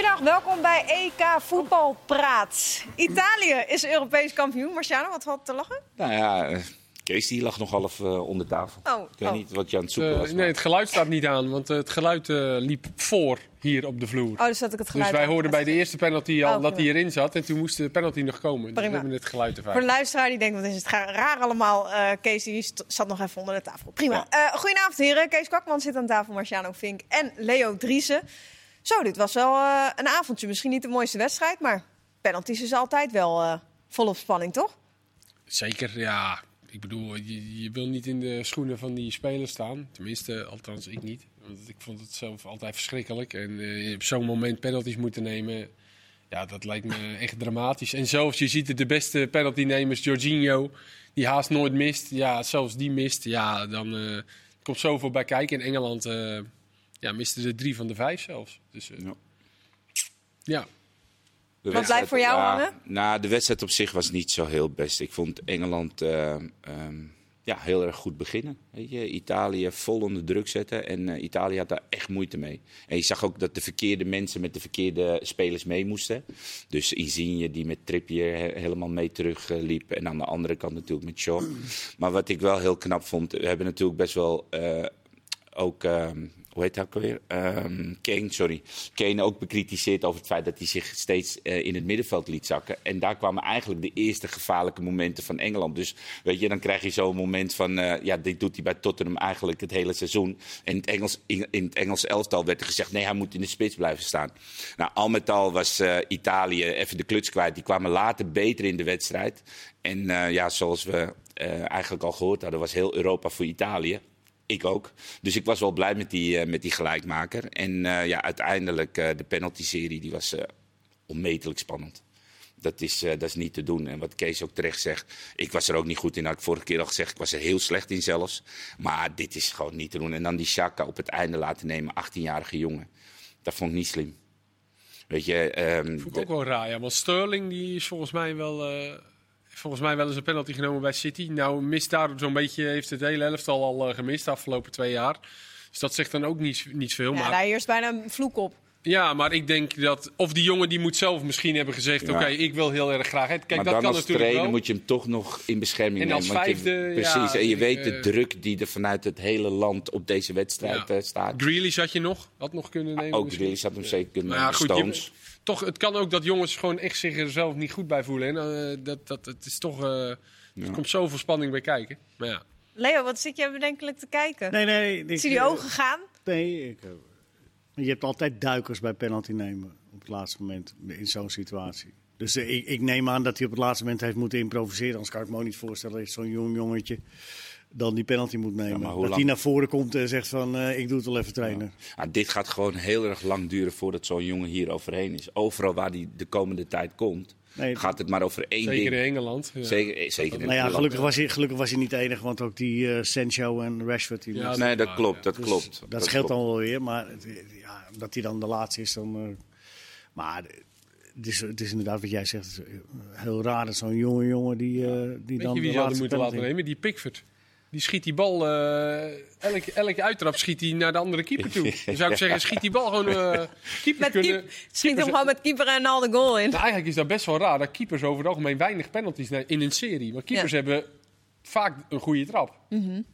Goedendag, welkom bij EK Voetbalpraat. Italië is Europees kampioen. Marciano, wat valt te lachen? Nou ja, eh, Kees die lag nog half uh, onder tafel. Oh, ik weet oh. niet wat je aan het zoeken Uh, was. nee, het geluid staat niet aan, want uh, het geluid uh, liep voor hier op de vloer. Oh, dus dat ik het geluid dus wij hoorden bij de eerste penalty al Oh, dat hij erin zat en toen moest de penalty nog komen. Dus we hebben het geluid erbij. Voor de luisteraar die denkt, wat is het ga- raar allemaal. eh, Kees die zat nog even onder de tafel. Prima. Eh, goedenavond heren. Kees Kwakman zit aan tafel, Marciano Vink en Leo Driessen. Zo, dit was wel eh, een avondje. Misschien niet de mooiste wedstrijd, maar penalties is altijd wel eh, volop spanning, toch? Zeker, ja. Ik bedoel, je, je wil niet in de schoenen van die spelers staan. Tenminste, althans ik niet. Want ik vond het zelf altijd verschrikkelijk. En eh, op zo'n moment penalties moeten nemen, ja, dat lijkt me echt dramatisch. En zelfs, je ziet de beste penaltynemers, Jorginho, die haast nooit mist. Ja, zelfs die mist. Ja, dan eh, komt zoveel bij kijken. In Engeland ja, misten ze drie van de vijf zelfs. Dus eh, Ja. ja. De Wat blijft voor jou ja, hangen? Nou, de wedstrijd op zich was niet zo heel best. Ik vond Engeland eh, ehm, ja, heel erg goed beginnen. Weet je? Italië vol onder druk zetten. En eh, Italië had daar echt moeite mee. En je zag ook dat de verkeerde mensen met de verkeerde spelers mee moesten. Dus Insigne die met Trippier he- helemaal mee terugliep. en aan de andere kant natuurlijk met Shaw. Maar wat ik wel heel knap vond... We hebben natuurlijk best wel... eh, ook, ehm, hoe heet hij ook alweer? Ehm, Kane, sorry. Kane ook bekritiseerd over het feit dat hij zich steeds eh, in het middenveld liet zakken. En daar kwamen eigenlijk de eerste gevaarlijke momenten van Engeland. Dus weet je, dan krijg je zo'n moment van, eh, ja, dit doet hij bij Tottenham eigenlijk het hele seizoen. En in het Engels, in, het Engelse elftal werd er gezegd, nee, hij moet in de spits blijven staan. Nou, al met al was eh, Italië even de kluts kwijt. Die kwamen later beter in de wedstrijd. En ja, zoals we eigenlijk al gehoord hadden, was heel Europa voor Italië. Ik ook. Dus ik was wel blij met die, eh, met die gelijkmaker. En eh, ja, uiteindelijk eh, de penalty-serie die was onmetelijk spannend. Dat is, dat is niet te doen. En wat Kees ook terecht zegt, ik was er ook niet goed in. Had ik vorige keer al gezegd, ik was er heel slecht in zelfs. Maar dit is gewoon niet te doen. En dan die Shaka op het einde laten nemen, 18-jarige jongen. Dat vond ik niet slim. Weet je, ehm, Vond ik ook wel raar, ja. Want Sterling die is volgens mij wel, volgens mij wel eens een penalty genomen bij City. Nou, mist daar zo'n beetje, heeft het hele elftal al eh, gemist de afgelopen twee jaar. Dus dat zegt dan ook niet, niet veel. Ja, maar, daar heerst bijna een vloek op. ja, maar ik denk dat... Of die jongen die moet zelf misschien hebben gezegd... Ja. Oké, ik wil heel erg graag... Kijk, maar dat dan kan als natuurlijk trainer wel. moet je hem toch nog in bescherming En nemen. als want je- vijfde, precies, ja, en je ik, weet de eh, druk die er vanuit het hele land op deze wedstrijd Ja. eh, staat. Grealish had je nog, had nog kunnen nemen Ook misschien. Grealish had hem zeker kunnen nemen. goed, je- toch, het kan ook dat jongens gewoon echt zich er zelf niet goed bij voelen. En, eh, dat, dat, het is toch... eh, Er komt zoveel spanning bij kijken. Maar ja. Leo, wat zit je bedenkelijk te kijken? Nee, nee. Ik, Zie die ogen gaan? Nee, ik, je hebt altijd duikers bij penalty nemen op het laatste moment in zo'n situatie. Dus eh, ik, ik neem aan dat hij op het laatste moment heeft moeten improviseren. Anders kan ik me ook niet voorstellen dat zo'n jong jongetje dan die penalty moet nemen. dat lang- hij naar voren komt en zegt van eh, ik doe het wel even trainen. Ah, dit gaat gewoon heel erg lang duren voordat zo'n jongen hier overheen is. Overal waar hij de komende tijd komt, Nee, gaat het maar over één Zeker in ding. Engeland. Ja. Zeker, eh, zeker in Nou ja, gelukkig was, hij, gelukkig was hij niet de enige, want ook die eh Sancho en Rashford. Die Ja, Nee, dat klopt, ja. dat Dus klopt. Dat, scheelt klopt. dan wel weer, maar het- ja, dat hij dan de laatste is, dan. eh, maar het is, het is inderdaad wat jij zegt, eh, heel raar dat zo'n jonge jongen die, eh, die Weet dan je wie de laatste moeten laten nemen? Die Pickford. Die schiet die bal, eh elke, elke uittrap schiet hij naar de andere keeper toe. Dan zou ik zeggen, schiet die bal gewoon... eh keepers Met kunnen, keep, schiet hem gewoon met keeper en al de goal in. Nou, eigenlijk is dat best wel raar dat keepers over het algemeen weinig penalties nemen in een serie. Want keepers Ja. hebben vaak een goede trap. En,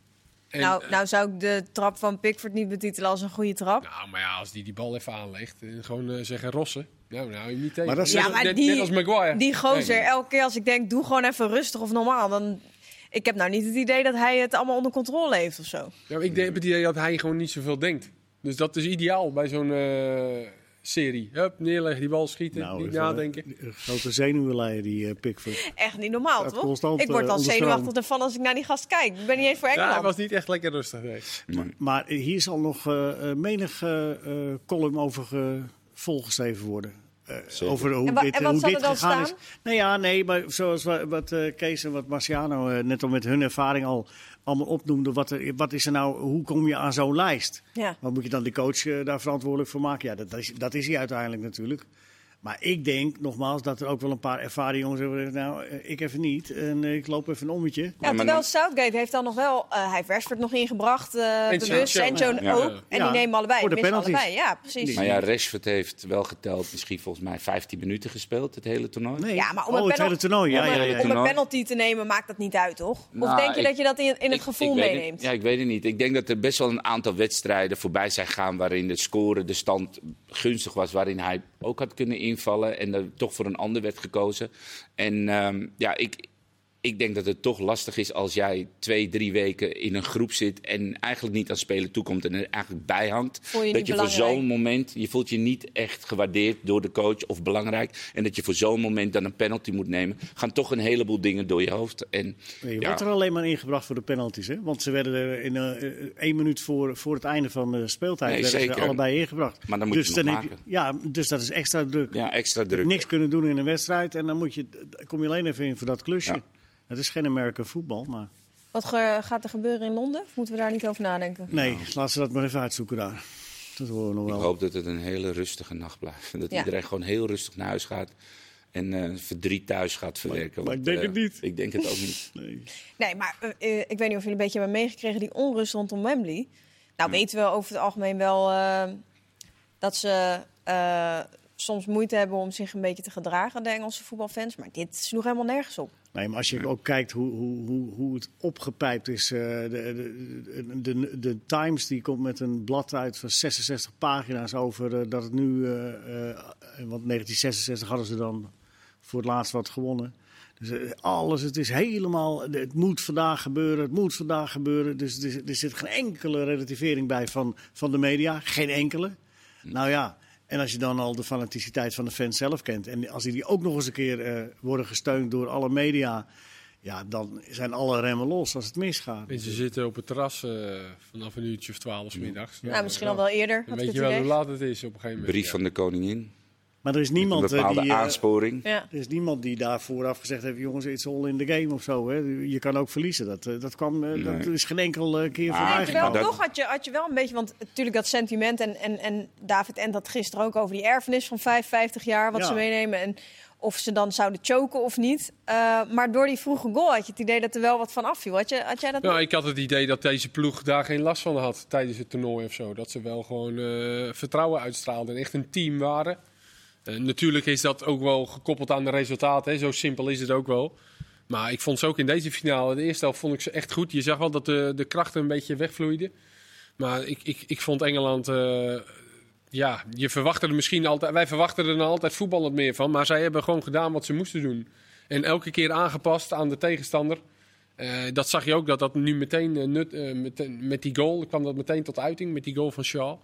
nou, eh, nou zou ik de trap van Pickford niet betitelen als een goede trap. nou, maar ja, als die die bal even aanlegt en gewoon eh, zeggen rossen. Nou, nou, je niet tegen. Maar dat is- Ja, net, maar die, net als Maguire. die gozer, Nee. elke keer als ik denk, doe gewoon even rustig of normaal. Dan, ik heb nou niet het idee dat hij het allemaal onder controle heeft of zo. Ja, maar ik denk- heb het idee dat hij gewoon niet zoveel denkt. Dus dat is ideaal bij zo'n eh, serie. Hup, neerleggen, die bal schieten, Nou, niet nadenken. Grote zenuwenleier, die eh, Pickford. Echt niet normaal, toch? constant, ik word eh, al zenuwachtig ervan als ik naar die gast kijk. Ik ben niet eens voor Ja, Engeland. hij was niet echt lekker rustig. Nee. Maar hier zal nog menig column over ge- volgeschreven worden. Eh, over hoe En wa- dit, en wat hoe dit gegaan staan? is. Nee, ja, nee, maar zoals wa- wat eh, Kees en wat Marciano eh, net al met hun ervaring al allemaal opnoemden. Wat, er, wat is er nou, hoe kom je aan zo'n lijst? Ja. Wat moet je dan die coach daar verantwoordelijk voor maken? Ja, dat, dat is, dat is hij uiteindelijk natuurlijk. Maar ik denk nogmaals dat er ook wel een paar ervaren jongens hebben. gezegd, Nou, eh, ik even niet. En eh, ik loop even een ommetje. Ja, terwijl Southgate heeft dan nog wel... eh, hij heeft Rashford nog ingebracht, eh En bewust. Sancho. En Joe Ja. ook. En Ja. die nemen allebei. Voor de penalties. allebei. Ja, precies. Maar ja, Rashford heeft wel geteld, misschien volgens mij 15 minuten gespeeld, het hele toernooi. Nee. Ja, maar om oh, een het penal- hele toernooi. Ja, om, om een penalty te nemen maakt dat niet uit, toch? Of Nou, denk je ik- dat je dat in, in het Ik- gevoel ik weet het- meeneemt? ja, ik weet het niet. Ik denk dat er best wel een aantal wedstrijden voorbij zijn gegaan waarin de score, de stand gunstig was, waarin hij ook had kunnen invallen en er toch voor een ander werd gekozen. En ehm, ja, ik, ik denk dat het toch lastig is als jij twee, drie weken in een groep zit en eigenlijk niet aan spelen toekomt en er eigenlijk bij hangt. Voel je dat je voor zo'n moment, je voelt je niet echt gewaardeerd door de coach of belangrijk. En dat je voor zo'n moment dan een penalty moet nemen. Gaan toch een heleboel dingen door je hoofd. En, Je ja, wordt er alleen maar ingebracht voor de penalties. Hè? Want ze werden er in eh, één minuut voor, voor het einde van de speeltijd Nee, werden ze allebei ingebracht. Maar dan moet dus je het maken. ja, dus dat is extra druk. ja, extra druk. Niks kunnen doen in een wedstrijd en dan moet je, dan kom je alleen even in voor dat klusje. Ja. Het is geen American voetbal, maar Wat ge- gaat er gebeuren in Londen? Of moeten we daar niet over nadenken? nee, laten ze dat maar even uitzoeken daar. Dat horen we nog Ik wel. hoop dat het een hele rustige nacht blijft. Dat Ja. iedereen gewoon heel rustig naar huis gaat. En eh, verdriet thuis gaat verwerken. maar Want, ik denk eh, het niet. Ik denk het ook niet. Nee. Nee, maar eh, eh, ik weet niet of jullie een beetje hebben meegekregen die onrust rondom Wembley. Nou, weten we over het algemeen wel eh, dat ze eh, soms moeite hebben om zich een beetje te gedragen, de Engelse voetbalfans. Maar dit sloeg helemaal nergens op. Nee, maar als je ook kijkt hoe, hoe, hoe, hoe het opgepijpt is. eh, de, de, de, de Times die komt met een blad uit van 66 pagina's over eh, dat het nu. eh, want 1966 hadden ze dan voor het laatst wat gewonnen. Dus alles, het is helemaal. Het moet vandaag gebeuren, het moet vandaag gebeuren. Dus er, zit- er zit geen enkele relativering bij van, van de media. Geen enkele. Nou ja. En als je dan al de fanaticiteit van de fans zelf kent. En als die ook nog eens een keer eh, worden gesteund door alle media. Ja, dan zijn alle remmen los als het misgaat. Mensen zitten op het terras eh, vanaf een uurtje of twaalf middags. nou, misschien al wel eerder. Weet je wel hoe laat het is op een gegeven moment. Brief ja. van de koningin. Maar er is Een niemand, eh, bepaalde die, eh, aansporing. Ja. er is niemand die daar vooraf gezegd heeft: jongens, it's all in the game of zo. Hè. Je kan ook verliezen. Dat, eh, dat, kwam, eh, dat is geen enkel keer Ah, voorbij Terwijl dat- toch had je, had je wel een beetje, want natuurlijk dat sentiment en, en, en David en dat gisteren ook over die erfenis van 55 jaar, wat Ja. ze meenemen en of ze dan zouden choken of niet. Eh, maar door die vroege goal had je het idee dat er wel wat van afviel. Had, je, had jij dat? Nou, ik had het idee dat deze ploeg daar geen last van had tijdens het toernooi of zo. Dat ze wel gewoon eh, vertrouwen uitstraalden en echt een team waren. Eh, natuurlijk is dat ook wel gekoppeld aan de resultaten. Hè. Zo simpel is het ook wel. Maar ik vond ze ook in deze finale, de eerste helft, vond ik ze echt goed. Je zag wel dat de, de krachten een beetje wegvloeiden. Maar ik, ik, ik vond Engeland... eh, ja, je verwachtte er misschien altijd... Wij verwachten er nou altijd voetballend meer van. Maar zij hebben gewoon gedaan wat ze moesten doen. En elke keer aangepast aan de tegenstander. Eh, dat zag je ook, dat dat nu meteen, nut, meteen- met die goal kwam dat meteen tot uiting, met die goal van Shaw.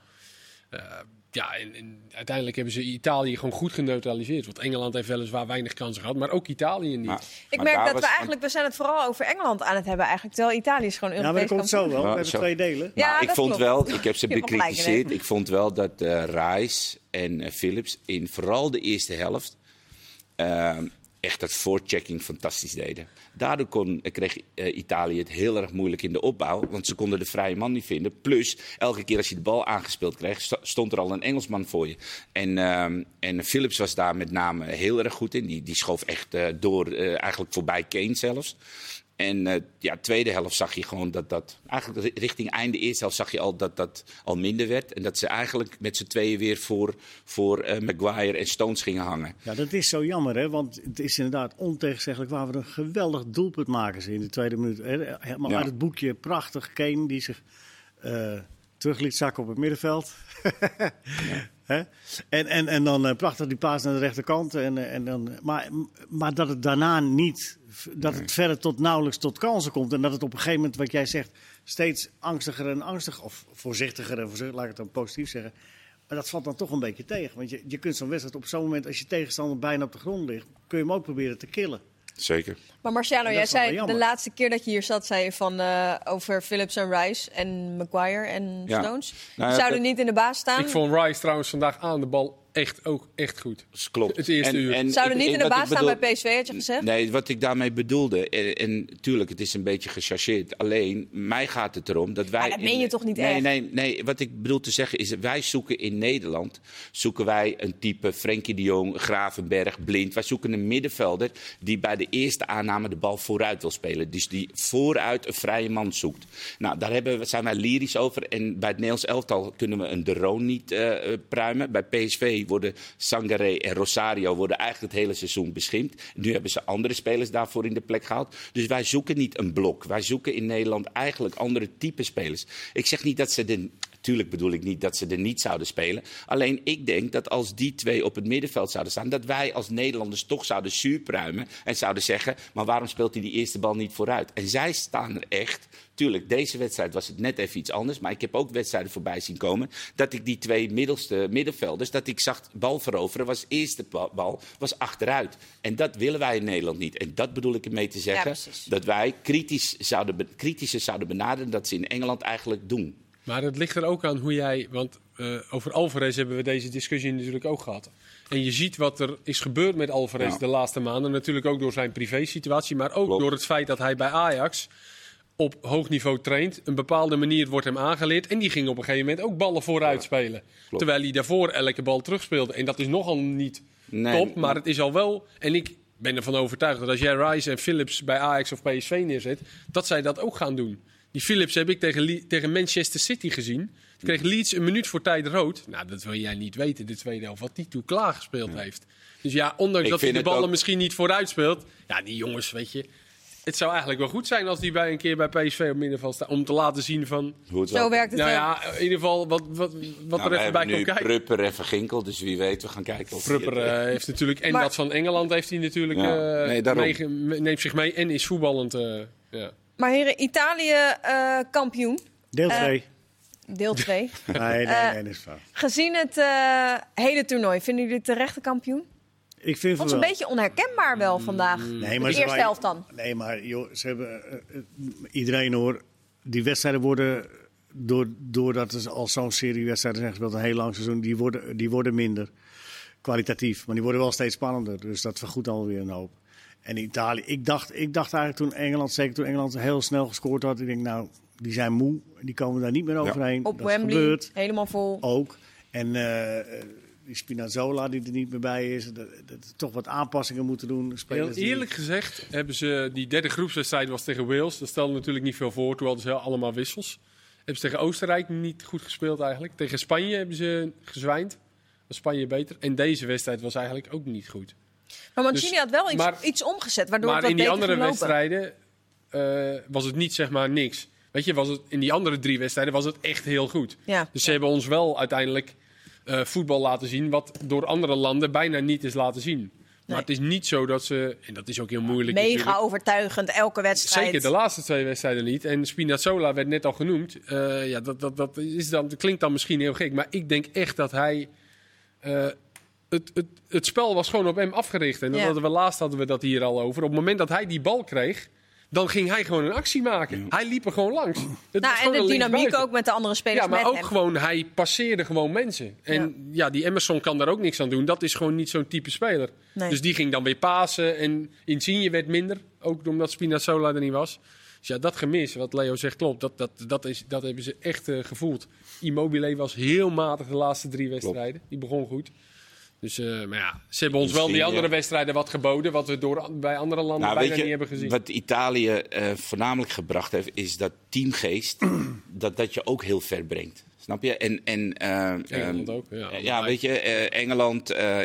Ja, en, en uiteindelijk hebben ze Italië gewoon goed geneutraliseerd. Want Engeland heeft weliswaar weinig kansen gehad, maar ook Italië niet. Maar- ik maar merk dat was- we eigenlijk, we zijn het vooral over Engeland aan het hebben eigenlijk. Terwijl Italië is gewoon Ja, maar Europees dat komt zo wel. We hebben zo. twee delen. Ja, maar ik dat vond klopt. wel, ik heb ze bekritiseerd. Ik vond wel dat eh Rice en eh, Phillips in vooral de eerste helft eh, echt dat voorchecking fantastisch deden. Daardoor kon, kreeg eh, Italië het heel erg moeilijk in de opbouw, want ze konden de vrije man niet vinden. Plus, elke keer als je de bal aangespeeld kreeg, stond er al een Engelsman voor je. En, ehm, en Phillips was daar met name heel erg goed in. Die, die schoof echt eh, door, eh, eigenlijk voorbij Kane zelfs. En eh ja, tweede helft zag je gewoon dat dat... Eigenlijk ri- richting einde eerste helft zag je al dat dat al minder werd. En dat ze eigenlijk met z'n tweeën weer voor, voor eh, Maguire en Stones gingen hangen. Ja, dat is zo jammer, hè? want het is inderdaad ontegenzeggelijk waar we een geweldig doelpunt maken ze in de tweede minuut. Helemaal Ja. uit het boekje, prachtig. Kane die zich eh, terug liet zakken op het middenveld. En, en, en dan prachtig die paas naar de rechterkant. En, en dan, maar, maar dat het daarna niet, dat het verder tot nauwelijks tot kansen komt. En dat het op een gegeven moment, wat jij zegt, steeds angstiger en angstig, of voorzichtiger en voorzichtig, laat ik het dan positief zeggen. Maar dat valt dan toch een beetje tegen. Want je, je kunt zo'n wedstrijd op zo'n moment, als je tegenstander bijna op de grond ligt, kun je hem ook proberen te killen. Zeker. Maar Marciano, jij zei de laatste keer dat je hier zat, zei je van eh, over Phillips en Rice en Maguire en Ja. Stones. Nou zouden niet in de baas staan. Ik vond Rice trouwens vandaag aan de bal echt ook echt goed. Dat klopt. Het eerste uur. Zouden ik- niet in de baas staan bedoel- bij PSV, had je gezegd? Nee, wat ik daarmee bedoelde, en, en tuurlijk, het is een beetje gechargeerd. Alleen, mij gaat het erom dat wij... Maar dat meen je toch niet nee, echt? Nee, nee, wat ik bedoel te zeggen is, wij zoeken in Nederland, zoeken wij een type Frenkie de Jong, Gravenberg, Blind. Wij zoeken een middenvelder die bij de eerste aanname de bal vooruit wil spelen. Dus die vooruit een vrije man zoekt. Nou, daar hebben, we- zijn wij lyrisch over. En bij het Nederlands elftal kunnen we een De Roon niet eh, eh, pruimen. Bij PSV worden Sangaré en Rosario worden eigenlijk het hele seizoen beschimpt. Nu hebben ze andere spelers daarvoor in de plek gehaald. Dus wij zoeken niet een blok. Wij zoeken in Nederland eigenlijk andere type spelers. Ik zeg niet dat ze de Tuurlijk bedoel ik niet dat ze er niet zouden spelen. Alleen ik denk dat als die twee op het middenveld zouden staan, dat wij als Nederlanders toch zouden zuurpruimen en zouden zeggen: maar waarom speelt hij die eerste bal niet vooruit? En zij staan er echt. Tuurlijk, deze wedstrijd was het net even iets anders. Maar ik heb ook wedstrijden voorbij zien komen. Dat ik die twee middelste middenvelders, dat ik zag bal veroveren, was eerste ba- bal, was achteruit. En dat willen wij in Nederland niet. En dat bedoel ik ermee te zeggen. dat wij kritisch zouden, kritischer zouden benaderen dat ze in Engeland eigenlijk doen. Maar het ligt er ook aan hoe jij. Want eh, over Alvarez hebben we deze discussie natuurlijk ook gehad. En je ziet wat er is gebeurd met Alvarez Ja. de laatste maanden. Natuurlijk ook door zijn privésituatie. Maar ook Klopt. door het feit dat hij bij Ajax op hoog niveau traint. Een bepaalde manier wordt hem aangeleerd. En die ging op een gegeven moment ook ballen vooruit spelen. Terwijl hij daarvoor elke bal terugspeelde. En dat is nogal niet Nee, top. Maar het is al wel. En ik ben ervan overtuigd dat als jij Rice en Phillips bij Ajax of PSV neerzet. dat zij dat ook gaan doen. Die Phillips heb ik tegen, Le- tegen Manchester City gezien. Toen kreeg Leeds een minuut voor tijd rood. Nou, dat wil jij niet weten, de tweede helft. Wat die toen klaargespeeld heeft. Dus ja, ondanks Ik dat hij de het ballen ook- misschien niet vooruit speelt. Ja, die jongens, weet je. Het zou eigenlijk wel goed zijn als die bij een keer bij PSV op middenveld staan. Om te laten zien van. Hoe het Zo wel- werkt het Nou ja, in ieder geval wat, wat, wat Nou, er we even bij hebben komt nu kijken. Prupper en Verginkel, dus wie weet, we gaan kijken of Prupper het, eh, heeft natuurlijk. En Maar- dat van Engeland heeft hij natuurlijk. Ja, eh, nee, daarom. meege- me- neemt zich mee en is voetballend. eh, ja. Maar heren, Italië eh, kampioen. Deel Eh, 2. Deel 2. nee, nee, eh, nee, dat is fout. Gezien het eh, hele toernooi, vinden jullie het terechte kampioen? Ik vind ze een beetje onherkenbaar wel vandaag. Nee, de ze eerste helft dan. Nee, maar joh, ze hebben eh, eh, iedereen hoor. Die wedstrijden worden door, doordat er al zo'n serie wedstrijden zijn gespeeld, een heel lang seizoen, die worden, die worden minder kwalitatief, maar die worden wel steeds spannender. Dus dat vergoedt alweer een hoop. En Italië, ik dacht, ik dacht eigenlijk toen Engeland, zeker toen Engeland heel snel gescoord had, ik denk nou, die zijn moe, die komen daar niet meer overheen. Op dat Wembley, gebeurd helemaal vol. ook. En eh, eh, die Spinazzola die er niet meer bij is, dat, dat toch wat aanpassingen moeten doen. Heel die- eerlijk gezegd hebben ze die derde groepswedstrijd was tegen Wales. Dat stelde natuurlijk niet veel voor. Toen hadden ze allemaal wissels. Hebben ze tegen Oostenrijk niet goed gespeeld eigenlijk. Tegen Spanje hebben ze gezwijnd. Was Spanje beter. En deze wedstrijd was eigenlijk ook niet goed. Maar Mancini dus- had wel iets, maar- iets omgezet, waardoor maar het wat in die andere wedstrijden eh, was het niet zeg maar niks. Weet je, was het, in die andere drie wedstrijden was het echt heel goed. Ja. Dus ze hebben ons wel uiteindelijk eh, voetbal laten zien wat door andere landen bijna niet is laten zien. Maar het is niet zo dat ze, en dat is ook heel moeilijk Mega natuurlijk. overtuigend, elke wedstrijd. Zeker de laatste twee wedstrijden niet. En Spinazzola werd net al genoemd. Eh, ja, dat, dat, dat, is dan, dat klinkt dan misschien heel gek. Maar ik denk echt dat hij... het, het, het spel was gewoon op hem afgericht. En dat Ja. hadden we, laatst hadden we dat hier al over. Op het moment dat hij die bal kreeg... Dan ging hij gewoon een actie maken. Hij liep er gewoon langs. Het was nou, en gewoon de een dynamiek ook met de andere spelers Ja, maar met ook hem. gewoon, hij passeerde gewoon mensen. En ja. die Emerson kan daar ook niks aan doen. Dat is gewoon niet zo'n type speler. Nee. Dus die ging dan weer pasen. En Insigne werd minder. Ook omdat Spinazzola er niet was. Dus ja, dat gemis, wat Leo zegt, klopt. Dat, dat, dat, is, dat hebben ze echt eh, gevoeld. Immobile was heel matig de laatste drie wedstrijden. Die begon goed. Dus, eh, maar ja, ze hebben ons wel die andere wedstrijden wat geboden. Wat we door, bij andere landen Nou, bijna je, niet hebben gezien. wat Italië eh, voornamelijk gebracht heeft, is dat teamgeest, dat dat je ook heel ver brengt. Snap je? En, en, eh, Engeland ehm, ook, ja. eh, ja, weet je, eh, Engeland, eh,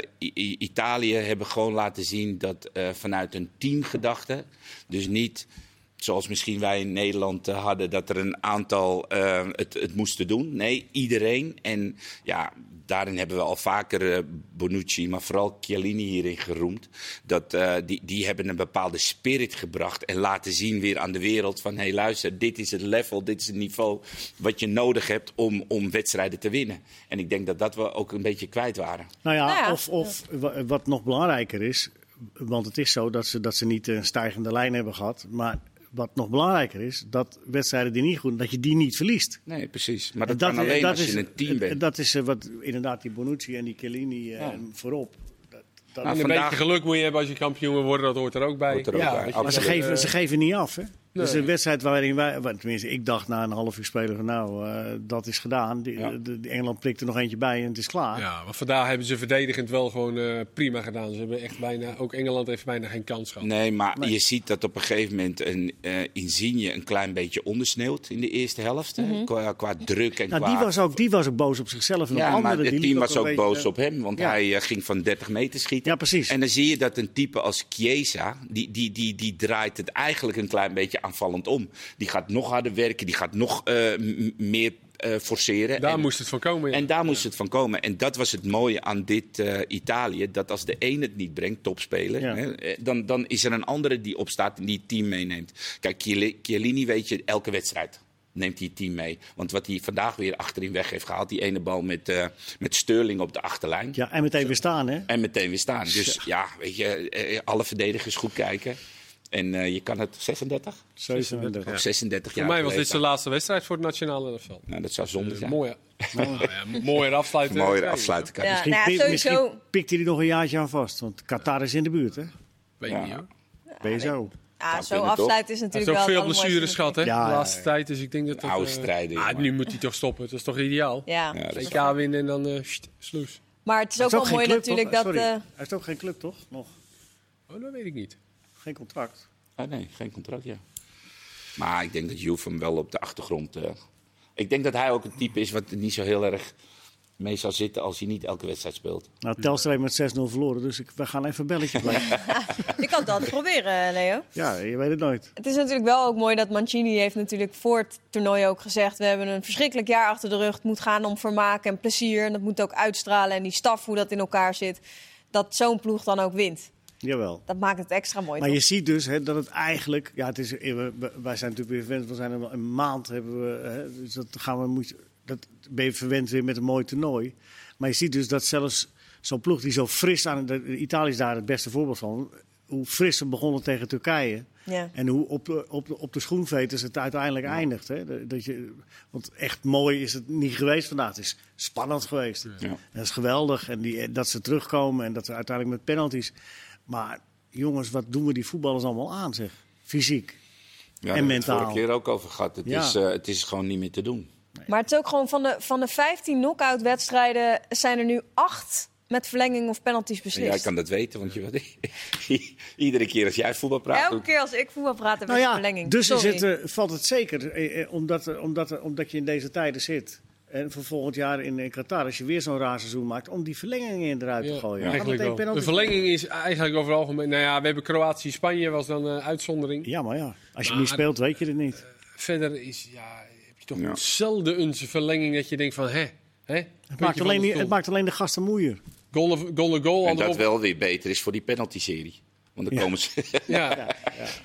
Italië hebben gewoon laten zien dat eh, vanuit een teamgedachte, dus niet zoals misschien wij in Nederland eh, hadden, dat er een aantal eh, het, het moesten doen. Nee, iedereen. En ja, daarin hebben we al vaker eh, Bonucci, maar vooral Chiellini hierin geroemd. Dat, eh, die, die hebben een bepaalde spirit gebracht en laten zien weer aan de wereld van... hé hey, luister, dit is het level, dit is het niveau wat je nodig hebt om, om wedstrijden te winnen. En ik denk dat dat we ook een beetje kwijt waren. Nou ja, Nou ja. of, of wa- wat nog belangrijker is, want het is zo dat ze, dat ze niet een stijgende lijn hebben gehad. Maar wat nog belangrijker is, dat wedstrijden die niet goed, dat je die niet verliest. Nee, precies. Maar En dat, kan alleen als is- je een team en bent. Dat is eh, wat inderdaad die Bonucci en die Chiellini eh, Ja. voorop. Dat, dat- Nou, En een vandaag- beetje geluk moet je hebben als je kampioen wil worden, dat hoort er ook bij. Hoort er ook ja, bij, maar ze geven, ze geven niet af. Hè? Dus een wedstrijd waarin wij, tenminste, ik dacht na een half uur spelen van nou, eh, dat is gedaan. Die, Ja. de, de Engeland prikt er nog eentje bij en het is klaar. Ja, want vandaag hebben ze verdedigend wel gewoon eh, prima gedaan. Ze hebben echt bijna, ook Engeland heeft bijna geen kans gehad. Nee, maar je ziet dat op een gegeven moment een eh Insigne een klein beetje ondersneeuwt in de eerste helft. hè, qua, qua druk en Nou, qua... die was, ook, die was ook boos op zichzelf. En op ja, maar het team was ook beetje, boos op hem, want ja. hij ging van 30 meter schieten. Ja, precies. En dan zie je dat een type als Chiesa, die, die, die, die draait het eigenlijk een klein beetje aanvallend om. Die gaat nog harder werken, die gaat nog eh, meer eh, forceren. Daar En- moest het van komen. ja. En daar moest het van komen. En dat was het mooie aan dit eh, Italië. Dat als de een het niet brengt, topspeler, Ja. hè, dan, dan is er een andere die opstaat en die het team meeneemt. Kijk, Chiellini weet je, elke wedstrijd neemt hij het team mee. Want wat hij vandaag weer achterin weg heeft gehaald, die ene bal met, eh, met Sterling op de achterlijn. Ja, en meteen weer staan, hè? En meteen weer staan. Dus ja, weet je, alle verdedigers goed kijken. En eh, je kan het 36? 37. Of 36 Voor jaar. mij was dit zijn laatste wedstrijd voor het nationale elftal. Nou, dat zou zonde Dus zijn. mooie, nou ja, mooier afsluiten. Mooier afsluiten kan. Ja. Misschien, nou ja, sowieso- misschien pikt hij er nog een jaartje aan vast. Want Qatar is in de buurt, hè? Weet Ja. niet hoor. Ben je zo? Ja, Zou zo afsluiten is Hij natuurlijk heeft ook wel veel het blessures gehad hè, Ja, de laatste ja. tijd. Dus ik denk dat dat... Oude eh, strijden, ah, nu moet hij toch stoppen. Dat is toch ideaal? Ja. EK winnen en dan eh sloes. Maar het is Hij ook wel mooi natuurlijk dat... Eh, Hij heeft ook geen club, toch? Nog Oh, dat weet ik niet. Geen contract. Ah, nee, geen contract, ja. Maar ik denk dat Juve hem wel op de achtergrond... eh, ik denk dat hij ook een type is wat er niet zo heel erg mee zal zitten als hij niet elke wedstrijd speelt. Nou, Telstra heeft met 6-0 verloren, dus ik, we gaan even een belletje plegen. je kan het altijd proberen, Leo. ja, je weet het nooit. Het is natuurlijk wel ook mooi dat Mancini heeft natuurlijk voor het toernooi ook gezegd... we hebben een verschrikkelijk jaar achter de rug. Het moet gaan om vermaak en plezier. En dat moet ook uitstralen. En die staf, hoe dat in elkaar zit. Dat zo'n ploeg dan ook wint. Jawel. Dat maakt het extra mooi, Maar toch? je ziet dus hè, dat het eigenlijk... Ja, het is, eh, wij zijn natuurlijk weer verwend. We zijn er wel een maand hebben we... Hè, dus dat gaan we, moet, dat ben je verwend weer met een mooi toernooi. Maar je ziet dus dat zelfs zo'n ploeg die zo fris aan... De, Italië is daar het beste voorbeeld van. Hoe fris ze begonnen tegen Turkije. Ja. En hoe op de, op de, op de schoenveters het uiteindelijk eindigt. Hè? Dat- Dat je, want echt mooi is het niet geweest vandaag. Het is spannend geweest. Ja. En dat is geweldig. En die, dat ze terugkomen en dat ze uiteindelijk met penalties. Maar jongens, wat doen we die voetballers allemaal aan, zeg? Fysiek. Ja, En daar hebben we het mentaal. vorige keer ook over gehad. Het, Ja. is, eh, het is gewoon niet meer te doen. Maar het is ook gewoon van de, van de 15 knock-out wedstrijden... zijn er nu acht met verlenging of penalties En beslist. jij kan dat weten, want je, iedere keer als jij voetbal praat... Elke keer als ik voetbal praat, heb Nou ik ja, verlenging. dus is Sorry. het, eh, valt het zeker. eh, eh, omdat, omdat, omdat je in deze tijden zit. En voor volgend jaar in, in Qatar, als je weer zo'n raar seizoen maakt, om die verlengingen eruit te Ja, gooien. ja. Eigenlijk wel. De verlenging is eigenlijk over het algemeen... Nou ja, we hebben Kroatië-Spanje, was dan een uitzondering. Ja, maar ja, als je Maar- niet speelt, weet je het niet. Verder is, ja, heb je toch Ja. zelden een verlenging dat je denkt van, hè? hè? Het maakt, alleen, niet- het maakt alleen de gasten moeier. Goal, goal, goal, en dat wel weer beter is voor die penalty-serie. Want dan Ja. komen ze... Ja.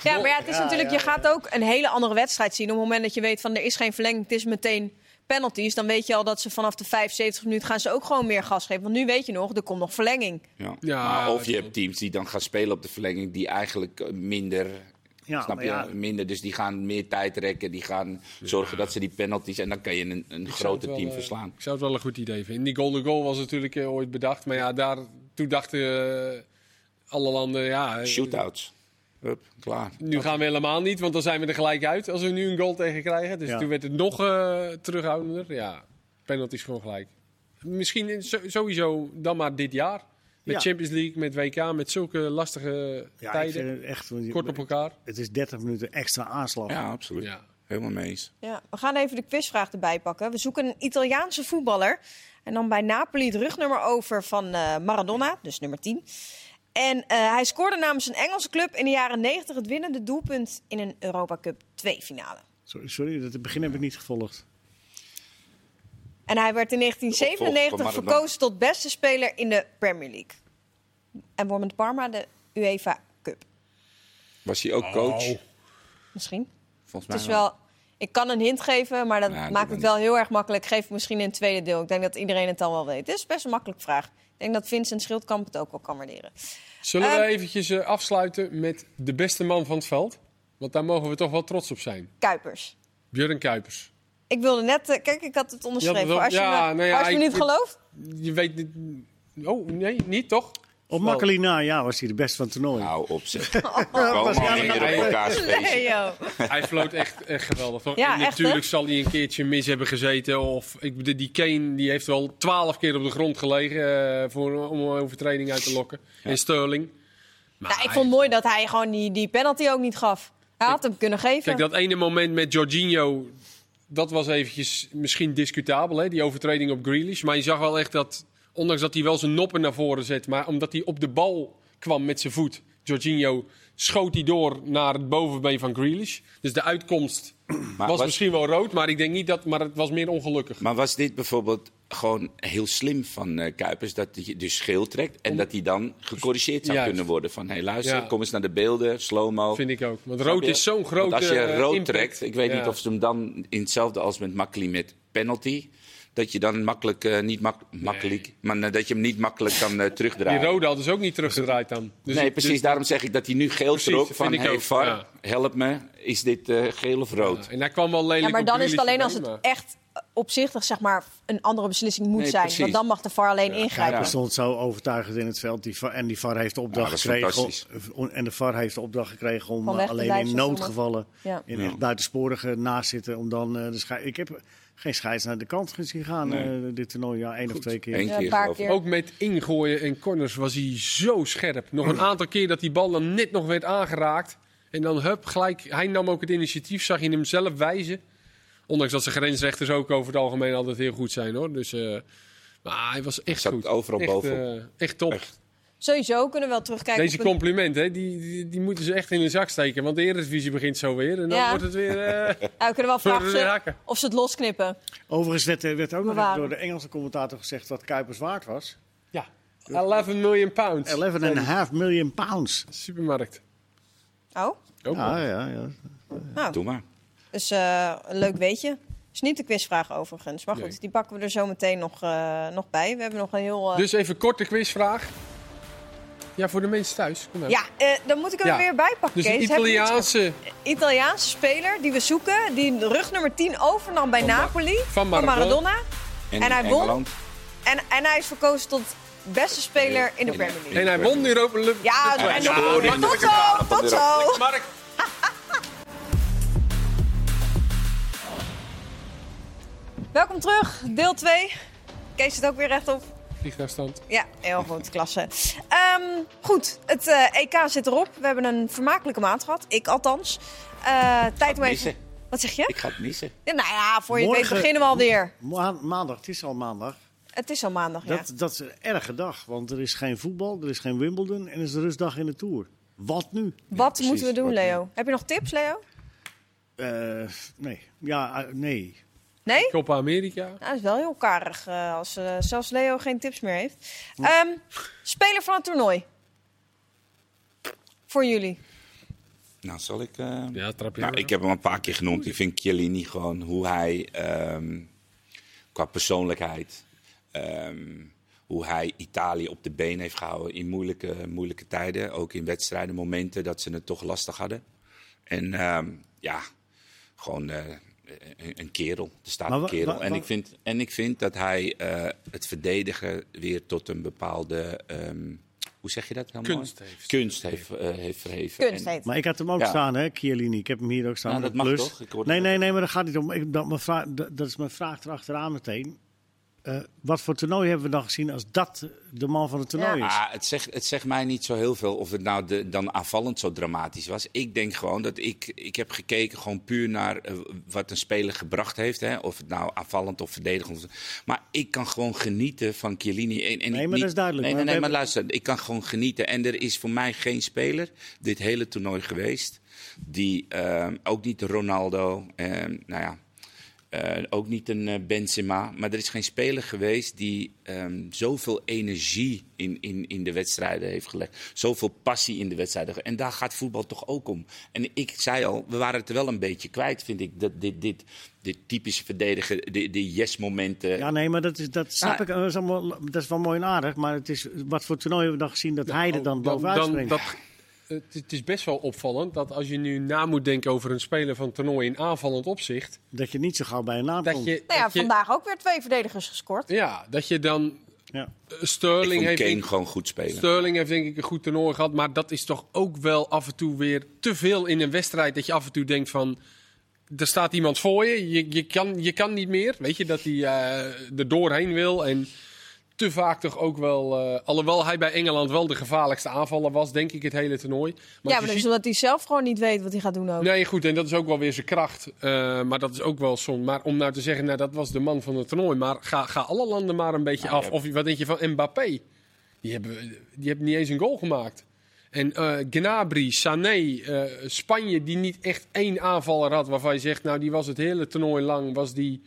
Ja, maar ja, het is Ja, natuurlijk, ja, je gaat ook een hele andere wedstrijd zien. Op het moment dat je weet van er is geen verlenging, het is meteen penalties. Dan weet je al dat ze vanaf de 75 minuten gaan ze ook gewoon meer gas geven. Want nu weet je nog, er komt nog verlenging. Ja. Ja, maar of je hebt teams die dan gaan spelen op de verlenging die eigenlijk eh, minder... Ja, snap maar je? ja. Minder. Dus die gaan meer tijd rekken. Die gaan zorgen dat ze die penalties... En dan kan je een, een groter wel, team eh, verslaan. Ik zou het wel een goed idee vinden. Die golden goal was natuurlijk eh, ooit bedacht. Maar ja, daar, toen dachten alle landen, ja... Shootouts. Hup, klaar. Nu gaan we helemaal niet, want dan zijn we er gelijk uit als we nu een goal tegen krijgen. Dus Ja. toen werd het nog eh, terughoudender. Ja, penalties gewoon gelijk. Misschien sowieso dan maar dit jaar. Met Ja. Champions League, met WK, met zulke lastige Ja, tijden. echt. Kort op elkaar. Het is 30 minuten extra aanslag. Ja, absoluut. Ja. Helemaal mee eens. Ja, we gaan even de quizvraag erbij pakken. We zoeken een Italiaanse voetballer. En dan bij Napoli het rugnummer over van eh, Maradona, dus nummer 10. En eh, hij scoorde namens een Engelse club in de jaren 90 het winnende doelpunt in een Europa Cup 2 finale. Sorry, sorry, dat het begin heb ik niet gevolgd. En hij werd in De opvolger 1997 van Maradona. verkozen tot beste speler in de Premier League. En won met Parma de UEFA Cup. Was hij ook coach? Oh. Misschien. Volgens Het mij is wel... Ik kan een hint geven, maar dat Ja, maakt het wel heel erg makkelijk. Ik geef het misschien in het tweede deel. Ik denk dat iedereen het al wel weet. Het is best een makkelijke vraag. Ik denk dat Vincent Schildkamp het ook wel kan waarderen. Zullen we Ehm, eventjes eh, afsluiten met de beste man van het veld? Want daar mogen we toch wel trots op zijn. Kuipers. Björn Kuipers. Ik wilde net... eh, kijk, ik had het onderschreven. Ja, als je, ja, me, nou ja, als je me ik- niet gelooft... Je weet niet... Oh, nee, niet toch? Op Makkeli na, ja, was hij de beste van het toernooi. Nou, op joh. Hij floot echt, echt geweldig. toch? Ja, En echt, natuurlijk hè? zal hij een keertje mis hebben gezeten. Of ik, die Kane die heeft wel twaalf keer op de grond gelegen eh, voor, om een overtreding uit te lokken. En Sterling. Maar Nou, ik vond het mooi dat hij gewoon die, die penalty ook niet gaf. Hij had hem kunnen geven. Kijk, dat ene moment met Jorginho, dat was eventjes misschien discutabel, hè? die overtreding op Grealish. Maar je zag wel echt dat, ondanks dat hij wel zijn noppen naar voren zet, maar omdat hij op de bal kwam met zijn voet, Jorginho, schoot hij door naar het bovenbeen van Grealish. Dus de uitkomst Maar was, was- misschien wel rood, maar ik denk niet dat, maar het was meer ongelukkig. Maar was dit bijvoorbeeld gewoon heel slim van eh, Kuipers dat hij dus geel trekt en dat hij dan gecorrigeerd zou Juist. kunnen worden? Van hé, luister, Ja. kom eens naar de beelden, slow-mo. Vind ik ook. Want rood is zo'n Want grote als je eh, rood trekt, ik weet Ja. niet of ze hem dan in hetzelfde als met Makkeli met penalty, dat je dan makkelijk, eh, niet mak makkelijk, maar eh, dat je hem niet makkelijk kan eh, Die terugdraaien. rode hadden ze ook niet teruggedraaid dan. Dus nee, precies. dus- daarom zeg ik dat hij nu geel Precies, trok van, hey ook, VAR, ja. help me. Is dit eh, geel of rood? En hij kwam wel lelijk ja, maar dan is het alleen als het echt opzichtig zeg maar, een andere beslissing moet Nee, zijn. precies. Want dan mag de VAR alleen ingrijpen. Hij stond zo overtuigend in het veld. Die VAR, en die VAR heeft de opdracht Ja, dat is gekregen. om- En de VAR heeft de opdracht gekregen om alleen in noodgevallen, Ja. in Ja. echt buitensporige naast zitten. Om dan eh, de Ik heb geen scheids naar de kant gezien gaan Nee. eh, dit toernooi. Ja, één of twee keer. Eén keer keer. Ook met ingooien en corners was hij zo scherp. Nog een aantal keer dat die bal dan net nog werd aangeraakt. En dan hup, gelijk. Hij nam ook het initiatief, zag je hem zelf wijzen. Ondanks dat zijn grensrechters ook over het algemeen altijd heel goed zijn hoor. Dus, eh, maar hij was echt Zat goed. overal echt, bovenop. eh, echt top. Echt. Sowieso kunnen we wel terugkijken Deze complimenten, hè, die, die, die moeten ze echt in de zak steken. Want de Eredivisie begint zo weer. En dan Ja. wordt het weer... eh, Ja, we kunnen wel vragen of ze, hakken. of ze het losknippen. Overigens werd, er- werd ook nog door de Engelse commentator gezegd wat Kuipers waard was. Ja, 11 miljoen pounds. 11,5 million pounds. Supermarkt. Oh, Ook nog. Ja, ja, ja. nou, Doe maar. dus eh, een leuk weetje. is niet de quizvraag overigens. Maar goed, Nee. die pakken we er zo meteen nog, eh, nog bij. We hebben nog een heel... eh, Dus even korte quizvraag. Ja, voor de mensen thuis. Kom maar. Ja, eh, dan moet ik hem Ja. er weer bij pakken, Dus een Italiaanse Italiaanse speler die we zoeken, die rug nummer 10 overnam bij Van Napoli. van Maradona. En, En hij won. Engeland. En, en hij is verkozen tot beste speler in de Premier League. En hij won de Europa League. Ja, Ja, en ja, tot zo, tot zo. Mark. Welkom terug, deel 2. Kees zit ook weer rechtop. Vliegtuigstand. Ja, heel goed, klasse. Ehm, goed, het eh, EK zit erop. We hebben een vermakelijke maand gehad. Ik althans. Eh, tijd om even... Wat zeg je? Ik ga het missen. Ja, nou ja, voor je het weet Morgen- beginnen we alweer. Ma- maandag, het is al maandag. Het is al maandag, ja. Dat, dat is een erge dag, want er is geen voetbal, er is geen Wimbledon en er is de rustdag in de Tour. Wat nu? Wat moeten we doen, Leo? Heb je nog tips, Leo? Eh, nee. Ja, nee. Nee? Copa America. Nou, dat is wel heel karig eh, als eh, zelfs Leo geen tips meer heeft. Ehm, speler van het toernooi. Voor jullie. Nou, zal ik... eh, Ja, trap je nou, ik heb hem een paar keer genoemd. Ik vind Chiellini gewoon hoe hij ehm, qua persoonlijkheid, ehm, hoe hij Italië op de been heeft gehouden in moeilijke, moeilijke tijden. Ook in wedstrijden, momenten dat ze het toch lastig hadden. En ehm, ja, gewoon eh, een, een kerel. Er staat Maar een kerel. en, ik vind, en ik vind dat hij eh, het verdedigen weer tot een bepaalde... ehm, hoe zeg je dat? Heel mooi? Kunst heeft. Kunst heeft, eh, heeft verheven. Kunst En-. Maar ik had hem ook Ja. staan, hè, Chiellini. Ik heb hem hier ook staan. Met dat mag plus. toch? Nee, nee, nee, maar dat gaat niet om. Ik, dat, mijn vraag, dat, dat is mijn vraag erachteraan meteen. Eh, wat voor toernooi hebben we dan gezien als dat de man van het toernooi Ja. is? Ah, het, zegt, het zegt mij niet zo heel veel of het nou de, dan aanvallend zo dramatisch was. Ik denk gewoon dat ik, ik heb gekeken gewoon puur naar eh, wat een speler gebracht heeft. Hè? Of het nou aanvallend of verdedigend. Maar ik kan gewoon genieten van Chiellini. En, en Nee, maar niet- dat is duidelijk. Nee, Maar nee, maar luister. Ik kan gewoon genieten. En er is voor mij geen speler dit hele toernooi geweest. Die ehm, ook niet Ronaldo. ehm, nou ja. Eh, ook niet een eh, Benzema. Maar er is geen speler geweest die ehm, zoveel energie in, in, in de wedstrijden heeft gelegd. Zoveel passie in de wedstrijden. En daar gaat voetbal toch ook om. En ik zei al, we waren het er wel een beetje kwijt, vind ik. Dat, dit, dit, dit typische verdedigen, die, die yes-momenten. Ja, nee, maar dat is, dat snap Ah. ik. Dat is, allemaal, dat is wel mooi en aardig. Maar het is, wat voor toernooi hebben we dan gezien dat hij er dan bovenuit dan, springt? dat, het, het is best wel opvallend dat als je nu na moet denken over een speler van toernooi in aanvallend opzicht, Dat je niet zo gauw bij een naam dat komt. je, Nou ja, dat je, vandaag ook weer twee verdedigers gescoord. ja, dat je dan Ja. eh, Ik Sterling vond heeft Kane denk- gewoon goed spelen. Sterling heeft denk ik een goed toernooi gehad, maar dat is toch ook wel af en toe weer te veel in een wedstrijd dat je af en toe denkt van. Er staat iemand voor je, je, je, kan, je kan niet meer. Weet je, dat hij eh, er doorheen wil. En te vaak toch ook wel. eh, alhoewel hij bij Engeland wel de gevaarlijkste aanvaller was, denk ik, het hele toernooi. ja, als maar dat is omdat hij zelf gewoon niet weet wat hij gaat doen ook. Nee, goed, en dat is ook wel weer zijn kracht. Eh, maar dat is ook wel soms. Maar om nou te zeggen, nou, dat was de man van het toernooi. Maar ga, ga alle landen maar een beetje af. ja. Of wat denk je van Mbappé? Die hebben, die hebben niet eens een goal gemaakt. En eh Gnabry, Sané, eh, Spanje, die niet echt één aanvaller had waarvan je zegt, nou, die was het hele toernooi lang, was die.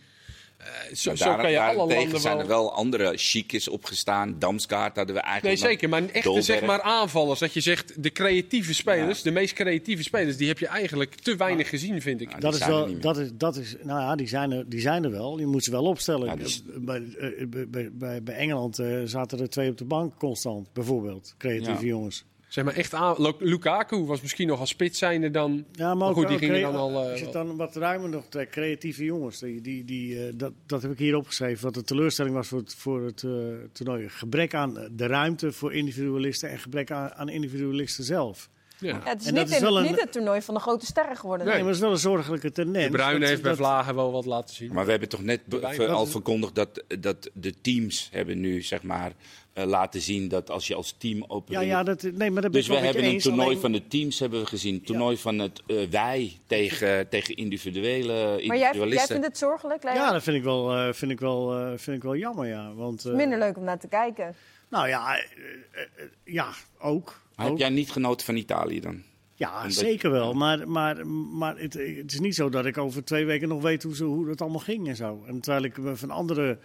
Eh, zo, Maar zo kan je alle daarentegen landen zijn er wel andere chicjes opgestaan. Damskaart hadden we Nee, eigenlijk nog. zeker. Maar echte Dolberg. zeg maar aanvallers. Dat je zegt, de creatieve spelers, de meest creatieve spelers, die heb je eigenlijk te weinig gezien, vind ik. Ja, Dat is wel, dat is, dat is, nou ja, die zijn er, die zijn er wel. Je moet ze wel opstellen. Ja, dus- bij, eh, bij, bij, bij, Engeland eh, zaten er twee op de bank constant, bijvoorbeeld. Creatieve Ja. jongens. Zeg maar echt aan. Lukaku was misschien nog als spits zijnde dan. Ja, maar, Maar ook, goed, die gingen dan al, eh, er zit dan wat ruimer nog twee creatieve jongens. Die, die, die, eh, dat, dat heb ik hier opgeschreven. Wat de teleurstelling was voor het, voor het eh, toernooi. Gebrek aan de ruimte voor individualisten en gebrek aan, aan individualisten zelf. Ja. Ja, het is, En niet, dat is in- wel een- niet het toernooi van de grote sterren geworden. Nee. Nee, maar dat is wel een zorgelijke tendens. De Dat- heeft bij dat- Vlagen wel wat laten zien. Maar we hebben toch net al verkondigd dat, dat de teams hebben nu zeg maar eh, laten zien dat als je als team Ja, opereert. ja, dat, nee, maar dat ben dus we hebben een toernooi alleen- van de teams hebben we gezien. Toernooi van het eh, wij tegen, tegen individuele Maar jij, jij individualisten. vindt het zorgelijk, Leo? Ja, dat vind ik wel, eh, vind ik wel, eh, vind ik wel jammer, ja. Want, eh, Minder leuk om naar te kijken. Nou ja, eh, eh, eh, ja, ook. Maar heb jij niet genoten van Italië dan? Ja, Omdat- zeker wel. Maar, maar, maar het, het is niet zo dat ik over twee weken nog weet hoe, ze, hoe dat allemaal ging en zo. En terwijl ik van andere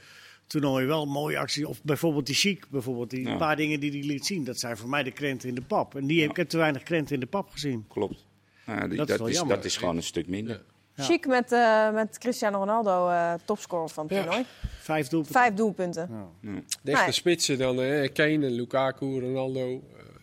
toernooien wel mooie acties... Of bijvoorbeeld die Chic, bijvoorbeeld. Die Ja. paar dingen die hij liet zien. Dat zijn voor mij de krenten in de pap. En die heb ik te weinig krenten in de pap gezien. Klopt. Ja, die- Dat is dat, wel is, jammer. dat is gewoon een stuk minder. Ja. Chic met, eh, met Cristiano Ronaldo, eh topscorer van het Ja. toernooi. Vijf doelpunten. Vijf doelpunten. Ja. De echte spitsen dan, eh, Kane, en Lukaku, Ronaldo,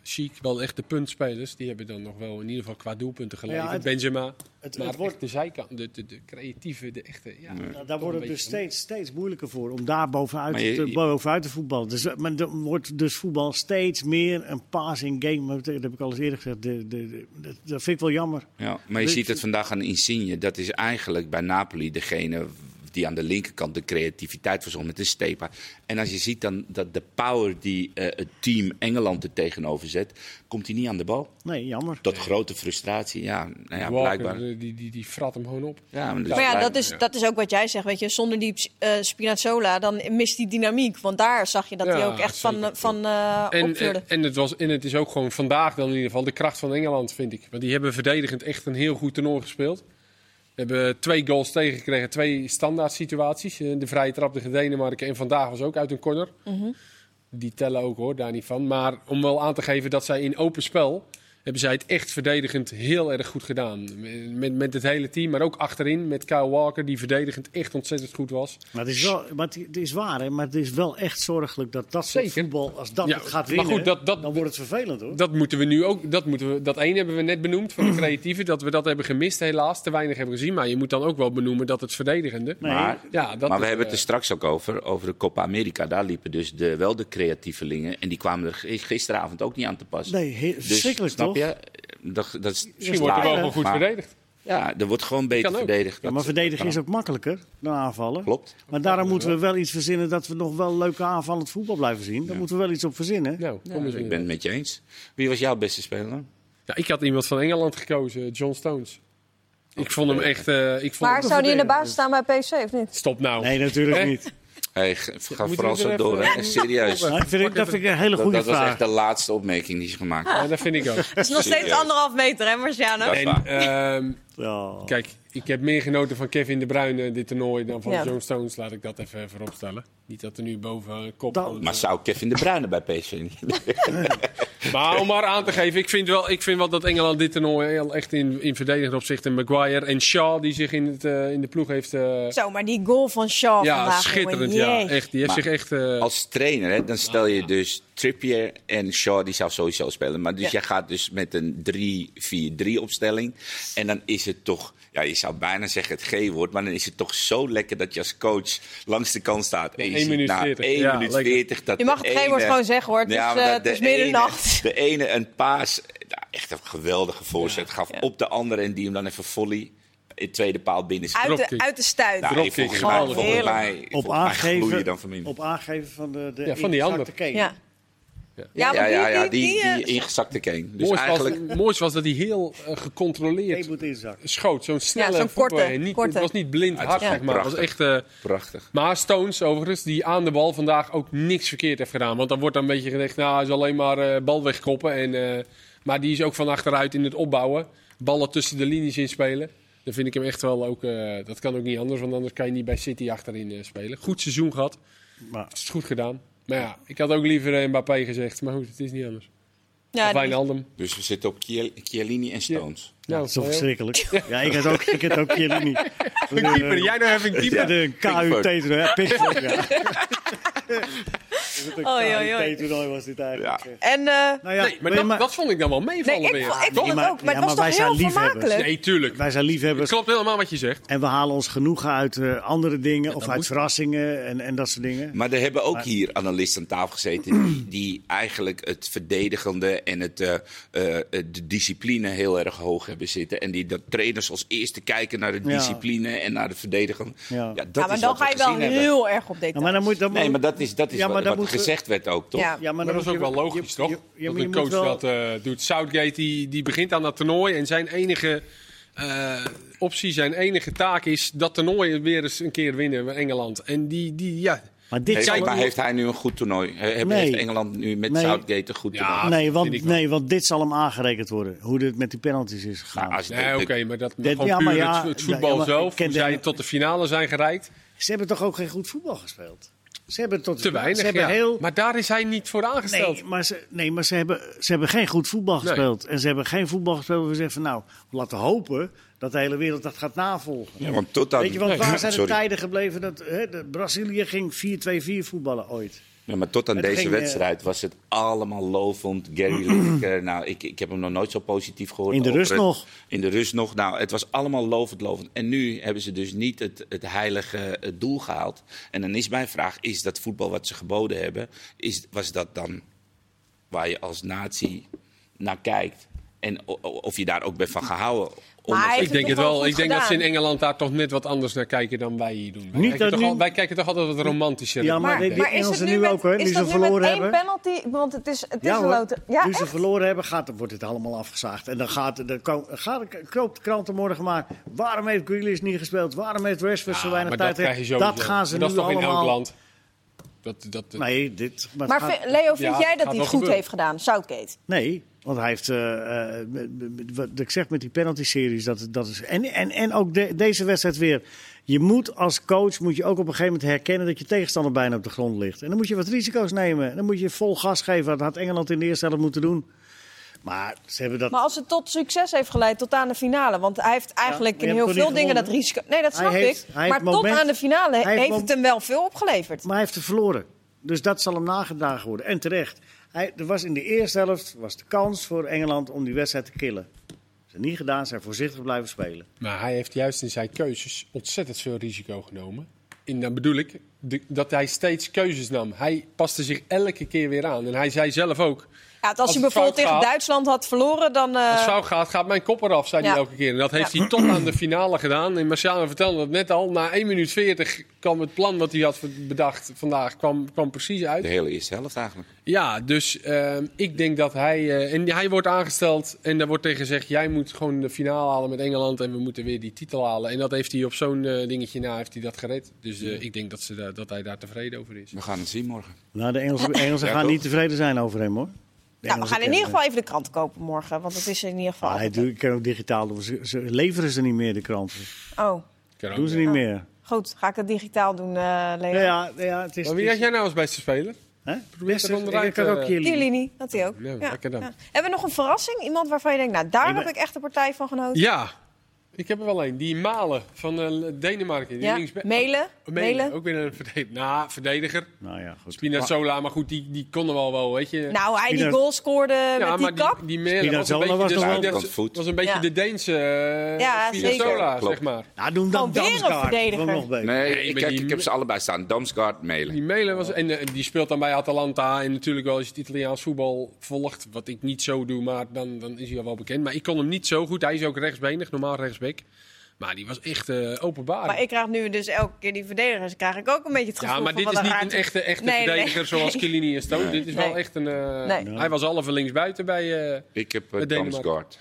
Chic, wel de echte puntspelers. Die hebben dan nog wel in ieder geval qua doelpunten geleverd. Ja, het- Benzema. Het, maar het wordt, echt de zijkant, de, de, de creatieve, de echte. Ja, nou, daar wordt het dus steeds, steeds moeilijker voor om daar bovenuit, je- te, bovenuit te voetballen. Dus, maar dan wordt dus voetbal steeds meer een passing game. Dat heb ik al eens eerder gezegd. De, de, de- dat, dat vind ik wel jammer. Ja, maar je Dus- ziet het vandaag aan Insigne. Dat is eigenlijk bij Napoli degene die aan de linkerkant de creativiteit verzond met de stepa. En als je ziet dan dat de power die eh, het team Engeland er tegenover zet, komt hij niet aan de bal. Nee, jammer. Tot grote frustratie. Ja, nou ja, Walker, blijkbaar. eh, die, die, die frat hem gewoon op. Ja, maar, dus Maar ja, blijkbaar- dat is, dat is ook wat jij zegt, weet je. Zonder die eh, Spinazzola, dan mist die dynamiek. Want daar zag je dat hij Ja, ook echt van, zeker. van eh En, en, en, het was, en het is ook gewoon vandaag dan in ieder geval de kracht van Engeland, vind ik. Want die hebben verdedigend echt een heel goed toernooi gespeeld. We hebben twee goals tegengekregen, twee standaard situaties. Eh, De vrije trap tegen Denemarken en vandaag was ook uit een corner. Mhm. Die tellen ook hoor, daar niet van. Maar om wel aan te geven dat zij in open spel... hebben zij het echt verdedigend heel erg goed gedaan. Met, met het hele team, maar ook achterin met Kyle Walker... die verdedigend echt ontzettend goed was. Maar het is, wel, maar het, is waar, hè? maar het is wel echt zorgelijk dat dat soort Zeker. voetbal, als dat Ja, het gaat maar winnen, goed, dat- dat- dan wordt het vervelend hoor. Dat moeten we nu ook. Dat, moeten we, dat één hebben we net benoemd van de creatieve. Dat we dat hebben gemist, helaas. Te weinig hebben gezien. Maar je moet dan ook wel benoemen dat het verdedigende. Nee, Maar, Ja, dat maar we hebben het er eh, straks ook over, over de Copa America. Daar liepen dus de, wel de creatievelingen. En die kwamen er gisteravond ook niet aan te pas. nee Dus, verschrikkelijk toch? Je? Dat, dat is Misschien wordt er wel Ja, gewoon goed maar- verdedigd. Ja, er wordt gewoon beter verdedigd. Ja, maar verdedigen is ook makkelijker dan aanvallen. Klopt. Maar daarom moeten we wel iets verzinnen dat we nog wel leuke aanvallend voetbal blijven zien. Daar moeten we wel iets op verzinnen. Nou, kom eens Ik ben het met je eens. Wie was jouw beste speler? dan? Ja, ik had iemand van Engeland gekozen, John Stones. Ik vond hem echt. eh, ik vond Maar hem- zou die in de basis staan bij PSV of niet? Stop nou. Nee, natuurlijk niet. Hey, g- ga Moeten vooral zo door. even- Hè? Serieus. Nou, dat, vind ik, dat vind ik een hele Dat, goede dat was vraag. echt de laatste opmerking die is gemaakt. Ja, dat vind ik ook. Het is nog steeds anderhalf meter, hè Marciano? Dat is En, waar. Ja. kijk, ik heb meer genoten van Kevin De Bruyne dit toernooi dan van Ja. John Stones. Laat ik dat even voorop stellen. Niet dat er nu boven een kop. Van- Maar zou Kevin de Bruyne bij PSV niet? Maar om maar aan te geven, ik vind wel, ik vind wel dat Engeland dit toernooi heel echt in, in verdedigend opzicht. En Maguire en Shaw, die zich in, het, eh, in de ploeg heeft. eh, Zo, maar die goal van Shaw ja, vandaag, schitterend. jongen, Ja, jee. echt. Die heeft Maar zich echt. eh, Als trainer, hè, dan stel je dus Trippier en Shaw die zou sowieso spelen. Maar dus Ja. jij gaat dus met een 3-4-3 opstelling. En dan is het toch, ja, je zou bijna zeggen het G-woord. Maar dan is het toch zo lekker dat je als coach langs de kant staat. En je één ziet minuut na 40. 1 Ja, minuut lekker. 40 dat Je mag het geen woord ene- gewoon zeggen hoor. Het Ja, is, dat het is de middernacht. ene- De ene een paas, nou, echt een geweldige voorzet gaf op de andere. En die hem dan even volley in het tweede paal binnen Uit de, uit de stuit. nou, Dropkick, volgens mij, volgens mij, Op volgens mij je aangeven, dan van op aangeven van de, de Ja, van die ingezakte ander. Kane. Ja. Ja. Ja, Ja, maar ja, die, ja, die, die, die, die eh, ingezakte Kane. Dus Moois eigenlijk... was, moois was dat hij heel eh, gecontroleerd schoot. Zo'n snelle zo'n korte. Het was niet blind hard, zeg maar. Het was echt... eh, Prachtig. maar Stones, overigens, die aan de bal vandaag ook niks verkeerd heeft gedaan. Want dan wordt dan een beetje gezegd, nou, hij is alleen maar eh, bal wegkoppen. En, eh, maar die is ook van achteruit in het opbouwen. Ballen tussen de linies inspelen. Dan vind ik hem echt wel ook... eh, dat kan ook niet anders, want anders kan je niet bij City achterin eh, spelen. Goed seizoen gehad. Maar Het is goed gedaan. Maar ja, ik had ook liever eh, Mbappé gezegd. Maar goed, het is niet anders. ja, of die- Wijnaldum. Dus we zitten op Chiel- Chiellini en Stones. Nou, dat is toch verschrikkelijk. Ja, ik had ook, ik had ook Chiellini. Een keeper. Jij nou even een keeper. De KUT, hè, Pickford, ja. Oei, oei, oei. toernooi was dit eigenlijk. eh. En, eh, Nou ja, Nee, maar nee, dat, dat vond ik dan wel meevallen nee, ik, weer. vond- ik Toch? vond het maar- ook. Maar ja, het was maar wij toch heel vermakelijk? Nee, tuurlijk. wij zijn Het liefhebbers klopt helemaal wat je zegt. en we halen ons genoegen uit eh, andere dingen of uit moet. verrassingen en, en dat soort dingen. Maar er hebben ook hier analisten aan tafel gezeten die, die eigenlijk het verdedigende en het, eh, eh, de discipline heel erg hoog hebben zitten. En die dat trainers als eerste kijken naar de Ja. discipline en naar de verdedigende. Ja. dat Ja, maar is dan ga je wel heel erg op details. Ja, maar dan moet, dan Nee, maar dat is, dat is Ja, maar wat moeten we- gezegd werd ook, toch? Ja. Ja, maar dat is moet ook wel logisch, je- toch? je- ja, dat een moet coach wel- dat eh, doet. Southgate die, die begint aan dat toernooi en zijn enige eh, optie, zijn enige taak is dat toernooi weer eens een keer winnen met Engeland. En die, die ja, Maar dit Heeft, maar heeft hij nu een goed toernooi? He- Heeft Nee. Engeland nu met Nee. Southgate een goed Ja, toernooi? nee, want, nee, want dit zal hem aangerekend worden. Hoe dit met die penalties is gegaan. Nou, als nee, oké, maar dat Dit- gewoon ja, maar het, ja, het ja, voetbal ja, maar ik zelf, hoe de- zij tot de finale zijn gereikt. Ze hebben toch ook geen goed voetbal gespeeld? Ze hebben tot Te weinig, Ze hebben ja. heel, Maar daar is hij niet voor aangesteld. nee, maar, ze, nee, maar ze, hebben, ze hebben geen goed voetbal gespeeld. En ze hebben geen voetbal gespeeld waar we zeggen van nou, laten hopen dat de hele wereld dat gaat navolgen. Ja, want tot dan, Weet je, want waar zijn de sorry. tijden gebleven dat hè, de Brazilië ging 4-2-4 voetballen ooit? Ja, maar tot aan Het deze ging, eh, wedstrijd was het allemaal lovend. Gary Lineker, nou, ik, ik heb hem nog nooit zo positief gehoord. In de rust het- nog. In de rust nog. Nou, het was allemaal lovend, lovend. En nu hebben ze dus niet het, het heilige eh, doel gehaald. En dan is mijn vraag, is dat voetbal wat ze geboden hebben, is, was dat dan waar je als natie naar kijkt? En of je daar ook bent van gehouden? Maar Ik denk het wel. Ik denk dat ze in. Engeland daar toch net wat anders naar kijken dan wij hier doen. Wij, Niet kijken, dat toch nu- al- wij kijken toch altijd wat romantischer. Ja, maar, Maar, die, die maar is het Engelsen nu nu met, ook hoor, nu ze nu met verloren één hebben. penalty? Want het is, het is een. Ja, nu ze verloren hebben, gaat, wordt het allemaal afgezaagd. En dan gaat, dan ko- gaat kroopt de kranten morgen maar. Waarom heeft Grealish niet gespeeld? Waarom heeft Rashford zo weinig maar dat tijd? krijg je sowieso. dat gaan ze Maar nu dat is toch in allemaal. elk land? Dat, dat, Nee, dit. Maar, Maar gaat- Leo, vind Ja, jij dat hij het goed gebeuren. heeft gedaan, Southgate? nee, want hij heeft. eh, eh, wat ik zeg met die penalty-series. Dat, dat is, en, en, en ook de- deze wedstrijd weer. Je moet als coach moet je ook op een gegeven moment herkennen dat je tegenstander bijna op de grond ligt. En dan moet je wat risico's nemen. Dan moet je vol gas geven. Dat had Engeland in de eerste helft moeten doen. Maar ze hebben dat. Maar als het tot succes heeft geleid, tot aan de finale. Want hij heeft eigenlijk in heel veel dingen dat risico... Nee, dat snap heeft- ik. Maar tot aan de finale heeft het hem wel veel opgeleverd. Maar hij heeft er verloren. Dus dat zal hem nagedragen worden. En terecht. Hij, er was in de eerste helft was de kans voor Engeland om die wedstrijd te killen. Ze niet gedaan, ze zijn voorzichtig blijven spelen. Maar hij heeft juist in zijn keuzes ontzettend veel risico genomen. En dan bedoel ik dat hij steeds keuzes nam. Hij paste zich elke keer weer aan. En hij zei zelf ook, Ja, als, Als hij bijvoorbeeld tegen gaat- Duitsland had verloren, dan... eh, als het fout gaat, gaat mijn kop eraf, zei Ja. hij elke keer. En dat heeft Ja. hij tot aan de finale gedaan. En Marciano vertelde dat net al. Na 1 minuut 40 kwam het plan wat hij had bedacht vandaag kwam, kwam precies uit. De hele eerste helft eigenlijk. Ja, dus ehm, ik denk dat hij... eh, en hij wordt aangesteld en daar wordt tegen gezegd... jij moet gewoon de finale halen met Engeland en we moeten weer die titel halen. En dat heeft hij op zo'n eh, dingetje na heeft hij dat gered. Dus eh, ik denk dat, ze dat hij daar tevreden over is. We gaan het zien morgen. Nou, de Engelsen, Engelsen Ja, gaan toch? niet tevreden zijn over hem hoor. De nou, we gaan in ieder geval even de krant kopen morgen. Want het is in ieder geval... Ah, hij doet- ik kan ook digitaal doen. Ze, ze leveren ze niet meer, de kranten. Oh, Doen ze niet Oh. meer. goed. Ga ik het digitaal doen, eh Leo? Ja, ja, ja, het is... Maar wie had is- jij nou als beste speler? Hè? Probeer Beste- ik had ook eh, Chiellini. Dat hij ook. Ja, lekker dan. Hebben we nog een verrassing? Iemand waarvan je denkt, nou, daar Ik ben- heb ik echt een partij van genoten? Ja, Ik heb er wel een. Die Malen van eh, Denemarken. Die Ja, linksback- Melen. Melen, Melen. Ook weer een verdediger. Nou, verdediger. Nou ja, goed. Spinazzola, maar goed, die, die kon er wel wel, weet je. Nou, hij die goal scoorde ja, met die kap. die, die Melen was een beetje, was de, wel- was een beetje Ja. de Deense uh, Ja, zeg maar. Nou, doe hem dan Gewoon weer een Damsgaard. Nee, Nee, ik, maar kijk, die- ik heb ze allebei staan. Damsgaard, Melen. Die Melen was, en eh, die speelt dan bij Atalanta. En natuurlijk wel als je het Italiaans voetbal volgt, wat ik niet zo doe, maar dan, dan is hij al wel bekend. Maar ik kon hem niet zo goed. Hij is ook rechtsbenig, normaal Maar die was echt eh, openbaar. Maar ik krijg nu dus elke keer die verdedigers. krijg ik ook een beetje het gevoel ja, maar dit is niet een te- echte, echte Nee, verdediger nee. zoals Chiellini en Stone. Dit is wel echt een... eh, Nee. Hij was halve linksbuiten bij... eh, Ik heb uh. Damsgaard.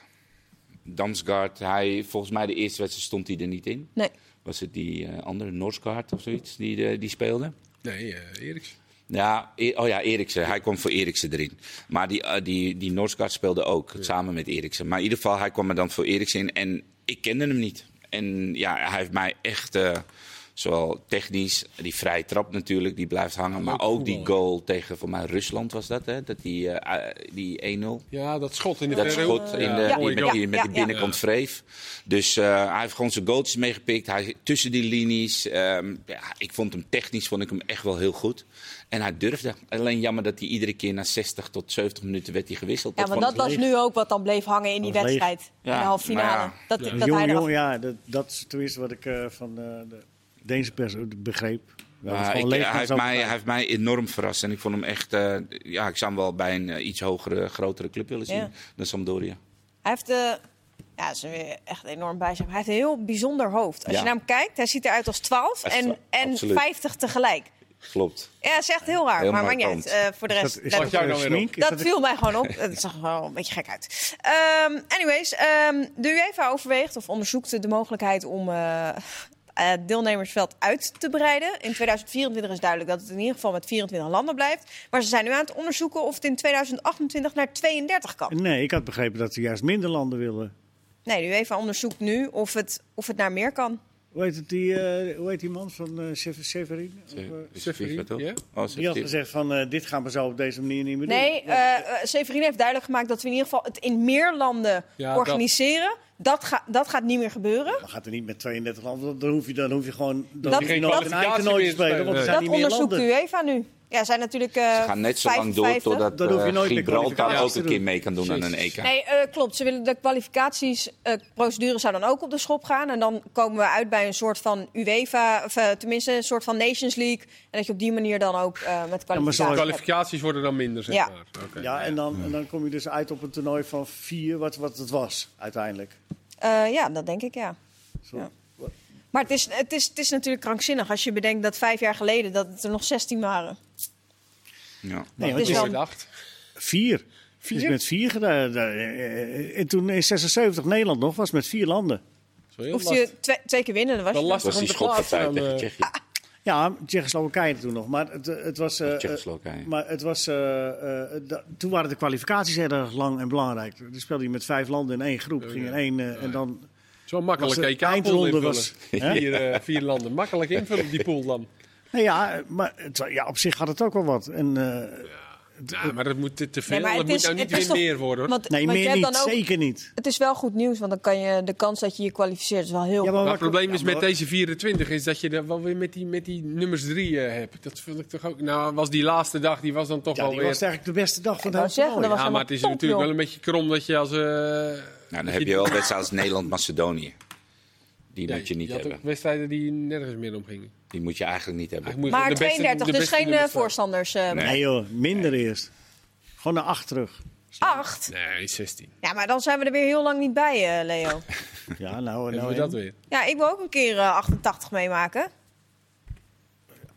Damsgaard, hij, volgens mij de eerste wedstrijd stond hij er niet in. Nee. Was het die eh, andere, Norsgaard of zoiets, die, die speelde? nee, eh Eriks. Ja, E- oh ja, Eriksen. Hij kwam voor Eriksen erin. Maar die, eh, die, die Norsgaard speelde ook, samen met Eriksen. Maar in ieder geval, hij kwam er dan voor Eriksen in. En ik kende hem niet. En ja, hij heeft mij echt, eh, zowel technisch, die vrije trap natuurlijk, die blijft hangen. Maar ook die goal tegen, voor mij, Rusland was dat, hè? Dat die, eh, eh, die 1-0. Ja, dat schot in de Dat schot in de, Ja, die, met die, met die binnenkant vreef. Dus eh, hij heeft gewoon zijn goaltjes meegepikt. Hij, tussen die linies. ehm, ja, ik vond hem technisch vond ik hem echt wel heel goed. En hij durfde. Alleen jammer dat hij iedere keer na 60 tot 70 minuten werd hij gewisseld. Ja, maar vond dat was nu ook wat dan bleef hangen in die wedstrijd. in de halve finale. ja. Dat, Ja. dat hij Jong, jong, ja, dat, dat is tenminste wat ik eh, van eh, de Deense pers begreep. Maar ik- leeg hij, heeft mij, hij heeft mij enorm verrast. En ik vond hem echt... eh, ja, ik zou hem wel bij een eh, iets hogere, grotere club willen zien Ja. dan Sampdoria. Hij heeft eh ja, dat is weer echt enorm bij zich. Hij heeft een heel bijzonder hoofd. Als Ja. je naar hem kijkt, hij ziet eruit als 12 Hij is en, en absoluut. 50 tegelijk. Klopt. Ja, dat is echt heel raar. Heel maar maakt niet uit. Eh, voor de Is rest. dat, is dat eh, weer viel mij gewoon op. Het zag er wel een beetje gek uit. Ehm, anyways, ehm de UEFA overweegt of onderzoekt de mogelijkheid om eh, eh, het deelnemersveld uit te breiden. In 2024 is duidelijk dat het in ieder geval met 24 landen blijft. Maar ze zijn nu aan het onderzoeken of het in 2028 naar 32 kan. Nee, ik had begrepen dat ze juist minder landen willen. Nee, de UEFA onderzoekt nu of het, of het naar meer kan. Hoe heet, het, die, eh, hoe heet die man van eh Sever- Severin? Of, eh, Severin, toch? Oh, die had gezegd van eh, dit gaan we zo op deze manier niet meer doen. Nee, eh eh, Severin heeft duidelijk gemaakt dat we in ieder geval het in meer landen Ja, organiseren. Dat, ga, dat gaat niet meer gebeuren. Dan gaat er niet met 32 landen. Dan hoef je, dan hoef je gewoon dan Dat- hoef je dat- nooit een te spelen. Want Nee. Dat niet meer onderzoekt de landen. UEFA nu. Ja, zijn natuurlijk. eh Ze gaan net zo lang door 55. totdat eh, meer Gibraltar kwalificaties ook een keer mee kan doen aan een. EK. Nee, eh, klopt. Ze willen de kwalificatiesprocedure zou dan ook op de schop gaan. En dan komen we uit bij een soort van UEFA, of eh, tenminste een soort van Nations League. En dat je op die manier dan ook eh, met maar kwalificaties. zoals- hebt. Kwalificaties worden dan minder, zeg Ja. maar. Oké. Ja, en dan, en dan kom je dus uit op een toernooi van vier, wat, wat het was uiteindelijk. Eh, ja, dat denk ik ja. Zo. Ja. Maar het is, het, is, het is natuurlijk krankzinnig als je bedenkt dat vijf jaar geleden dat het er nog 16 waren. Ja. Nee, Het is wel- acht. vier. Vier? Dus met vier gedaan. Eh, En toen in 76 Nederland nog was met vier landen. Dat lastig. je twee, twee keer winnen, dan was Wel je lastig was die schotpartij tegen eh, Tsjechië. Ja, Tsjechoslowakije toen nog. Maar het, eh, het was. eh, eh, Tsjechoslowakije. maar het was. eh, eh, da- toen waren de kwalificaties heel erg lang en belangrijk. Dan speelde je met vijf landen in één groep. Ging in één. eh, en dan. Zo makkelijk EK-pool eindronde was-? Vier, eh, vier landen. Makkelijk invullen die pool dan. Nou ja, maar het, ja, op zich had het ook wel wat. En, eh, Ja, maar dat moet te, te veel. Nee, dat het moet nou niet weer toch- meer worden. hoor. Want, nee, want meer niet. ook, Zeker niet. Het is wel goed nieuws, want dan kan je de kans dat je je kwalificeert is wel heel Ja, groot. Maar het probleem is met deze 24 is dat je er wel weer met die, met die nummers 3 eh, hebt. Dat vind ik toch ook. Nou, was die laatste dag, die was dan toch Ja, wel die weer. was eigenlijk de beste dag van wou hele dat Ja, maar het is top, natuurlijk joh. wel een beetje krom dat je als. eh Nou, dan heb je wel wedstrijden als Nederland-Macedonië. Die ja, moet je niet had hebben. ook wedstrijden die nergens meer om gingen. Die moet je eigenlijk niet hebben. Eigenlijk Maar de beste- 32, de dus geen eh, voorstanders. eh Nee. Nee joh, minder eerst. Gewoon naar acht terug. Acht. Nee, 16. Ja, maar dan zijn we er weer heel lang niet bij, eh, Leo. Ja, nou, nou dat weer? Ja, ik wil ook een keer eh, 88 meemaken.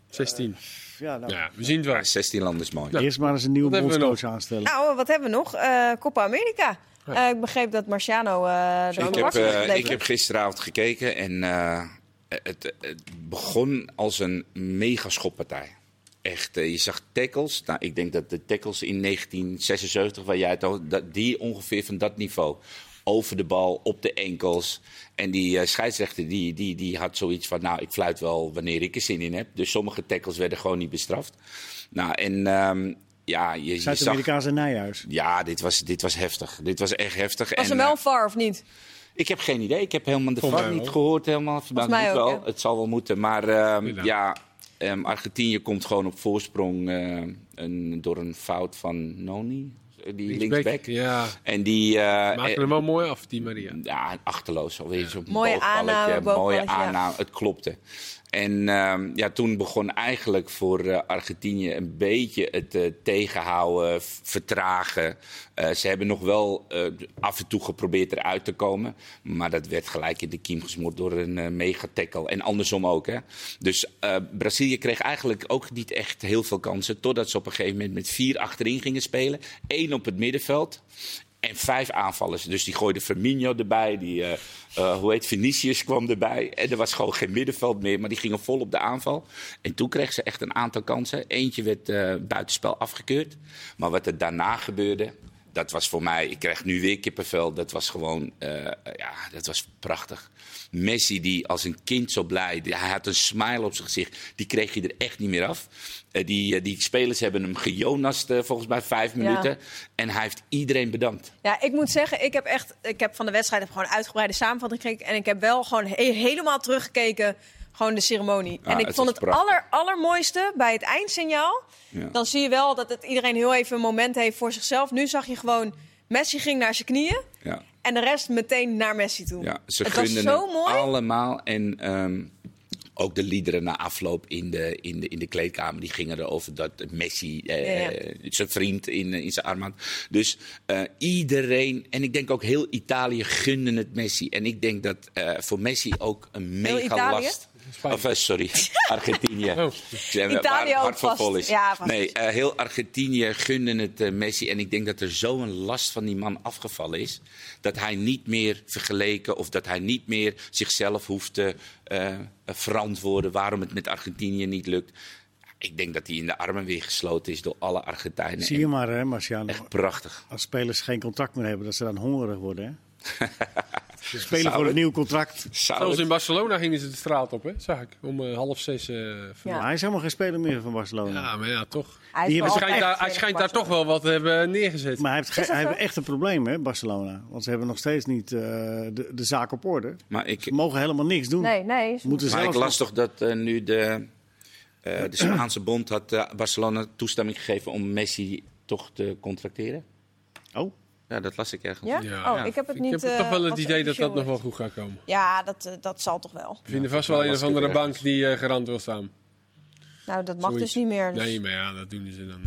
16. Ja, nou, Ja, we zien het wel. Maar 16 landen is mooi. Ja. Eerst maar eens een nieuwe bondscoach aanstellen. Nou, wat hebben we nog? Eh Copa America. Eh, ik begreep dat Marciano eh de Ik heb, eh, ik heb gisteravond gekeken en eh, het, het begon als een mega schoppartij. Echt, eh, je zag tackles. Nou, ik denk dat de tackles in 1976, waar jij het over, dat die ongeveer van dat niveau. Over de bal, op de enkels. En die eh, scheidsrechter die, die, die had zoiets van, nou, ik fluit wel wanneer ik er zin in heb. Dus sommige tackles werden gewoon niet bestraft. Nou, en ehm, ja, je, je zag... Zuid-Amerikaanse Nijhuis. Ja, dit was, dit was heftig. Dit was echt heftig. Was en, er wel eh, een VAR of niet? Ik heb geen idee. Ik heb helemaal de mij niet gehoord. Helemaal. mij niet ook, wel. ja. Het zal wel moeten. Maar ehm, Inderdaad. ja, ehm, Argentinië komt gewoon op voorsprong eh, een, door een fout van Noni. Die linksback. Ja, En die... eh, maakte eh, hem wel mooi af, die Maria. ja, achterloos. Alweer zo'n Mooie aanname, Mooie ja. aanname. Het klopte. En ehm, ja, toen begon eigenlijk voor eh, Argentinië een beetje het eh, tegenhouden, vertragen. Eh, ze hebben nog wel af en toe geprobeerd eruit te komen. Maar dat werd gelijk in de kiem gesmoord door een eh megatackle. En andersom ook. Hè. Dus Brazilië kreeg eigenlijk ook niet echt heel veel kansen. Totdat ze op een gegeven moment met vier achterin gingen spelen. Eén op het middenveld. En vijf aanvallers. Dus die gooide Firmino erbij. Die, eh, eh, hoe heet Vinicius kwam erbij. En er was gewoon geen middenveld meer. Maar die gingen vol op de aanval. En toen kregen ze echt een aantal kansen. Eentje werd eh, buitenspel afgekeurd. Maar wat er daarna gebeurde. Dat was voor mij, ik krijg nu weer kippenvel. Dat was gewoon, eh, ja, dat was prachtig. Messi, die als een kind zo blij, hij had een smile op zijn gezicht. Die kreeg je er echt niet meer af. Eh, die, eh, die spelers hebben hem gejonast, volgens mij vijf Ja. minuten. En hij heeft iedereen bedankt. Ja, ik moet zeggen, ik heb echt, ik heb van de wedstrijd heb gewoon uitgebreide samenvatting gekeken. En ik heb wel gewoon he- helemaal teruggekeken, gewoon de ceremonie. Ja, en ik het vond het prachtig. aller, allermooiste bij het eindsignaal. Ja. Dan zie je wel dat het iedereen heel even een moment heeft voor zichzelf. Nu zag je gewoon, Messi ging naar zijn knieën. Ja. En de rest meteen naar Messi toe. Ja, ze het was zo mooi. allemaal. En ehm, ook de liederen na afloop in de, in, de, in de kleedkamer... die gingen erover dat Messi eh, Ja, ja. zijn vriend in, in zijn arm had. Dus eh, iedereen, en ik denk ook heel Italië gunde het Messi. En ik denk dat eh, voor Messi ook een mega last... Eh, sorry, Argentinië. Oh. Zeg, Italië ook voor vast. vol is. Ja, vast. nee, eh, heel Argentinië gunde het eh, Messi. En ik denk dat er zo'n last van die man afgevallen is. Dat hij niet meer vergeleken of dat hij niet meer zichzelf hoeft te eh, verantwoorden waarom het met Argentinië niet lukt. Ik denk dat hij in de armen weer gesloten is door alle Argentijnen. Zie je maar, hè, Marciano. Echt prachtig. Als spelers geen contact meer hebben, dat ze dan hongerig worden. Hè? Ze spelen voor een het? nieuw contract. Zelfs in Barcelona gingen ze de straat op, hè? zag ik. Om eh, half zes. eh. Ja. Hij is helemaal geen speler meer van Barcelona. ja, maar ja, toch. Hij schijnt, daar, hij schijnt daar toch wel wat te hebben neergezet. Maar hij heeft, hij heeft echt een probleem, hè, Barcelona. Want ze hebben nog steeds niet eh, de, de zaak op orde. Maar ik, Ze mogen helemaal niks doen. Nee, nee. Ze moeten Maar ik las toch dat eh, nu de, eh, de Spaanse bond had eh, Barcelona toestemming gegeven om Messi toch te contracteren. Oh, Ja, dat las ik ergens. Ja? Ja. Oh, ik heb het niet. Ik heb eh, toch wel het idee dat dat nog wel goed gaat komen. Ja, dat, eh, dat zal toch wel. We vinden vast wel een of andere bank die eh, garant wil staan. Nou, dat mag Zoiets. dus niet meer. dus- Nee, maar ja, dat doen ze dan.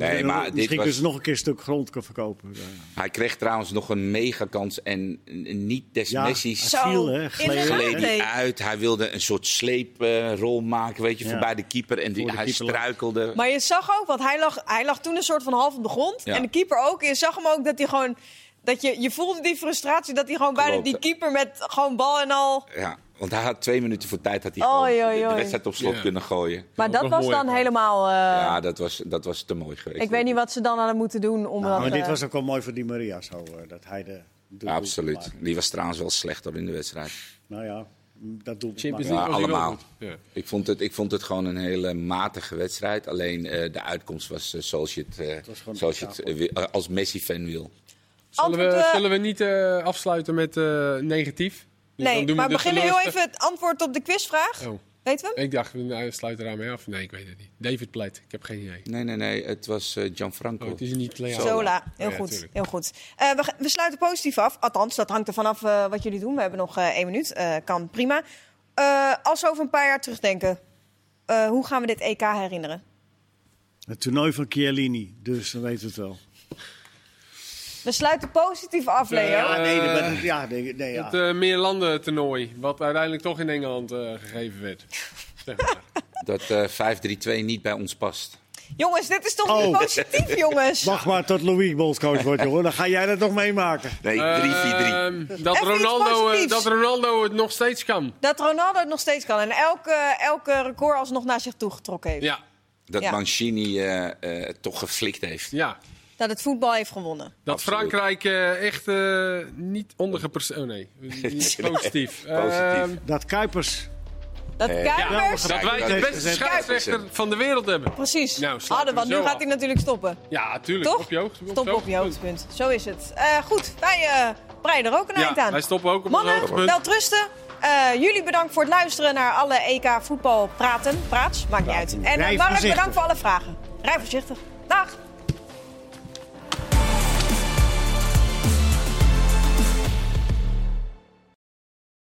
Eh. Nee, maar dit misschien was- kunnen ze nog een keer een stuk grond kunnen verkopen. Ja. Hij kreeg trouwens nog een megakans en eh, niet des Ja, Messi's viel, hè, hij uit. Hij wilde een soort sleeprol maken, weet je, Ja. voorbij de keeper. En die, de hij keeper lag. struikelde. Maar je zag ook, want hij lag, hij lag toen een soort van half op de grond. Ja. En de keeper ook. Je zag hem ook dat hij gewoon. Dat je, je voelde die frustratie dat hij gewoon bijna die keeper met gewoon bal en al. Ja, want hij had twee minuten voor tijd had hij oei, de- wedstrijd op slot Ja. kunnen gooien. Maar dat was dan helemaal. eh, ja, dat was, dat was te mooi geweest. ik weet niet wat ze dan hadden moeten doen om Nou, dat. maar dit eh, was ook wel mooi voor Di Maria zo, eh, dat hij de... de Ja, absoluut. Die was trouwens wel slechter in de wedstrijd. Nou ja, dat doel Champions Ja, allemaal. Ja. Ik vond, het, ik vond het gewoon een hele matige wedstrijd. Alleen eh, de uitkomst was zoals je het, eh, gewoon zoals je het als Messi-fan wil. Zullen, we, zullen we niet eh, afsluiten met eh, negatief? Dus nee, we maar de beginnen heel even het antwoord op de quizvraag. Oh, Weten we hem? ik dacht, we nou, sluiten daarmee af. Nee, ik weet het niet. David Pleit, ik heb geen idee. Nee, nee, nee. Het was eh, Gianfranco. Oh, het is niet Lea. Zola, heel Ja, goed. Heel goed. Eh, we, we sluiten positief af. Althans, dat hangt er vanaf eh, wat jullie doen. We hebben nog eh, één minuut. Eh, kan prima. Eh, als we over een paar jaar terugdenken, eh, hoe gaan we dit EK herinneren? Het toernooi van Chiellini, dus dan weten we het wel. We sluiten positief af, Leo. Ja, Ja, nee, Eh, dat ben- ja, nee, nee, ja. Het eh meerlanden toernooi, wat uiteindelijk toch in Engeland eh, gegeven werd. Zeg maar. Dat eh 5-3-2 niet bij ons past. Jongens, dit is toch Oh. niet positief, jongens? Wacht maar tot Louis bondscoach wordt, jongen. Dan ga jij dat nog meemaken. Nee, 3-4-3. Ehm, dat, Even iets Ronaldo, eh, positiefs. dat Ronaldo het nog steeds kan. Dat Ronaldo het nog steeds kan en elke, elke record alsnog naar zich toe getrokken heeft. Ja, dat ja. Mancini eh, eh, toch geflikt heeft. ja. Dat het voetbal heeft gewonnen. Dat Absoluut. Frankrijk eh, echt eh, niet ondergepresteerd... Oh nee, niet positief. Ehm, Dat Kuipers. Dat Eh, Kuipers... dat wij de beste scheidsrechter van de wereld hebben. Precies. Nou, Hadden, we want nu gaat af. hij natuurlijk stoppen. Ja, tuurlijk. Toch? Op je hoogte. Stop op je hoogtepunt. Zo is het. Eh, goed, wij eh, breien er ook een eind Ja, aan. wij stoppen ook op een Mannen, hoogtepunt. wel trusten. Eh, jullie bedankt voor het luisteren naar alle EK voetbal praten. Praats, maakt niet uit. En uh, Mark, bedankt voor alle vragen. Rij voorzichtig. Dag.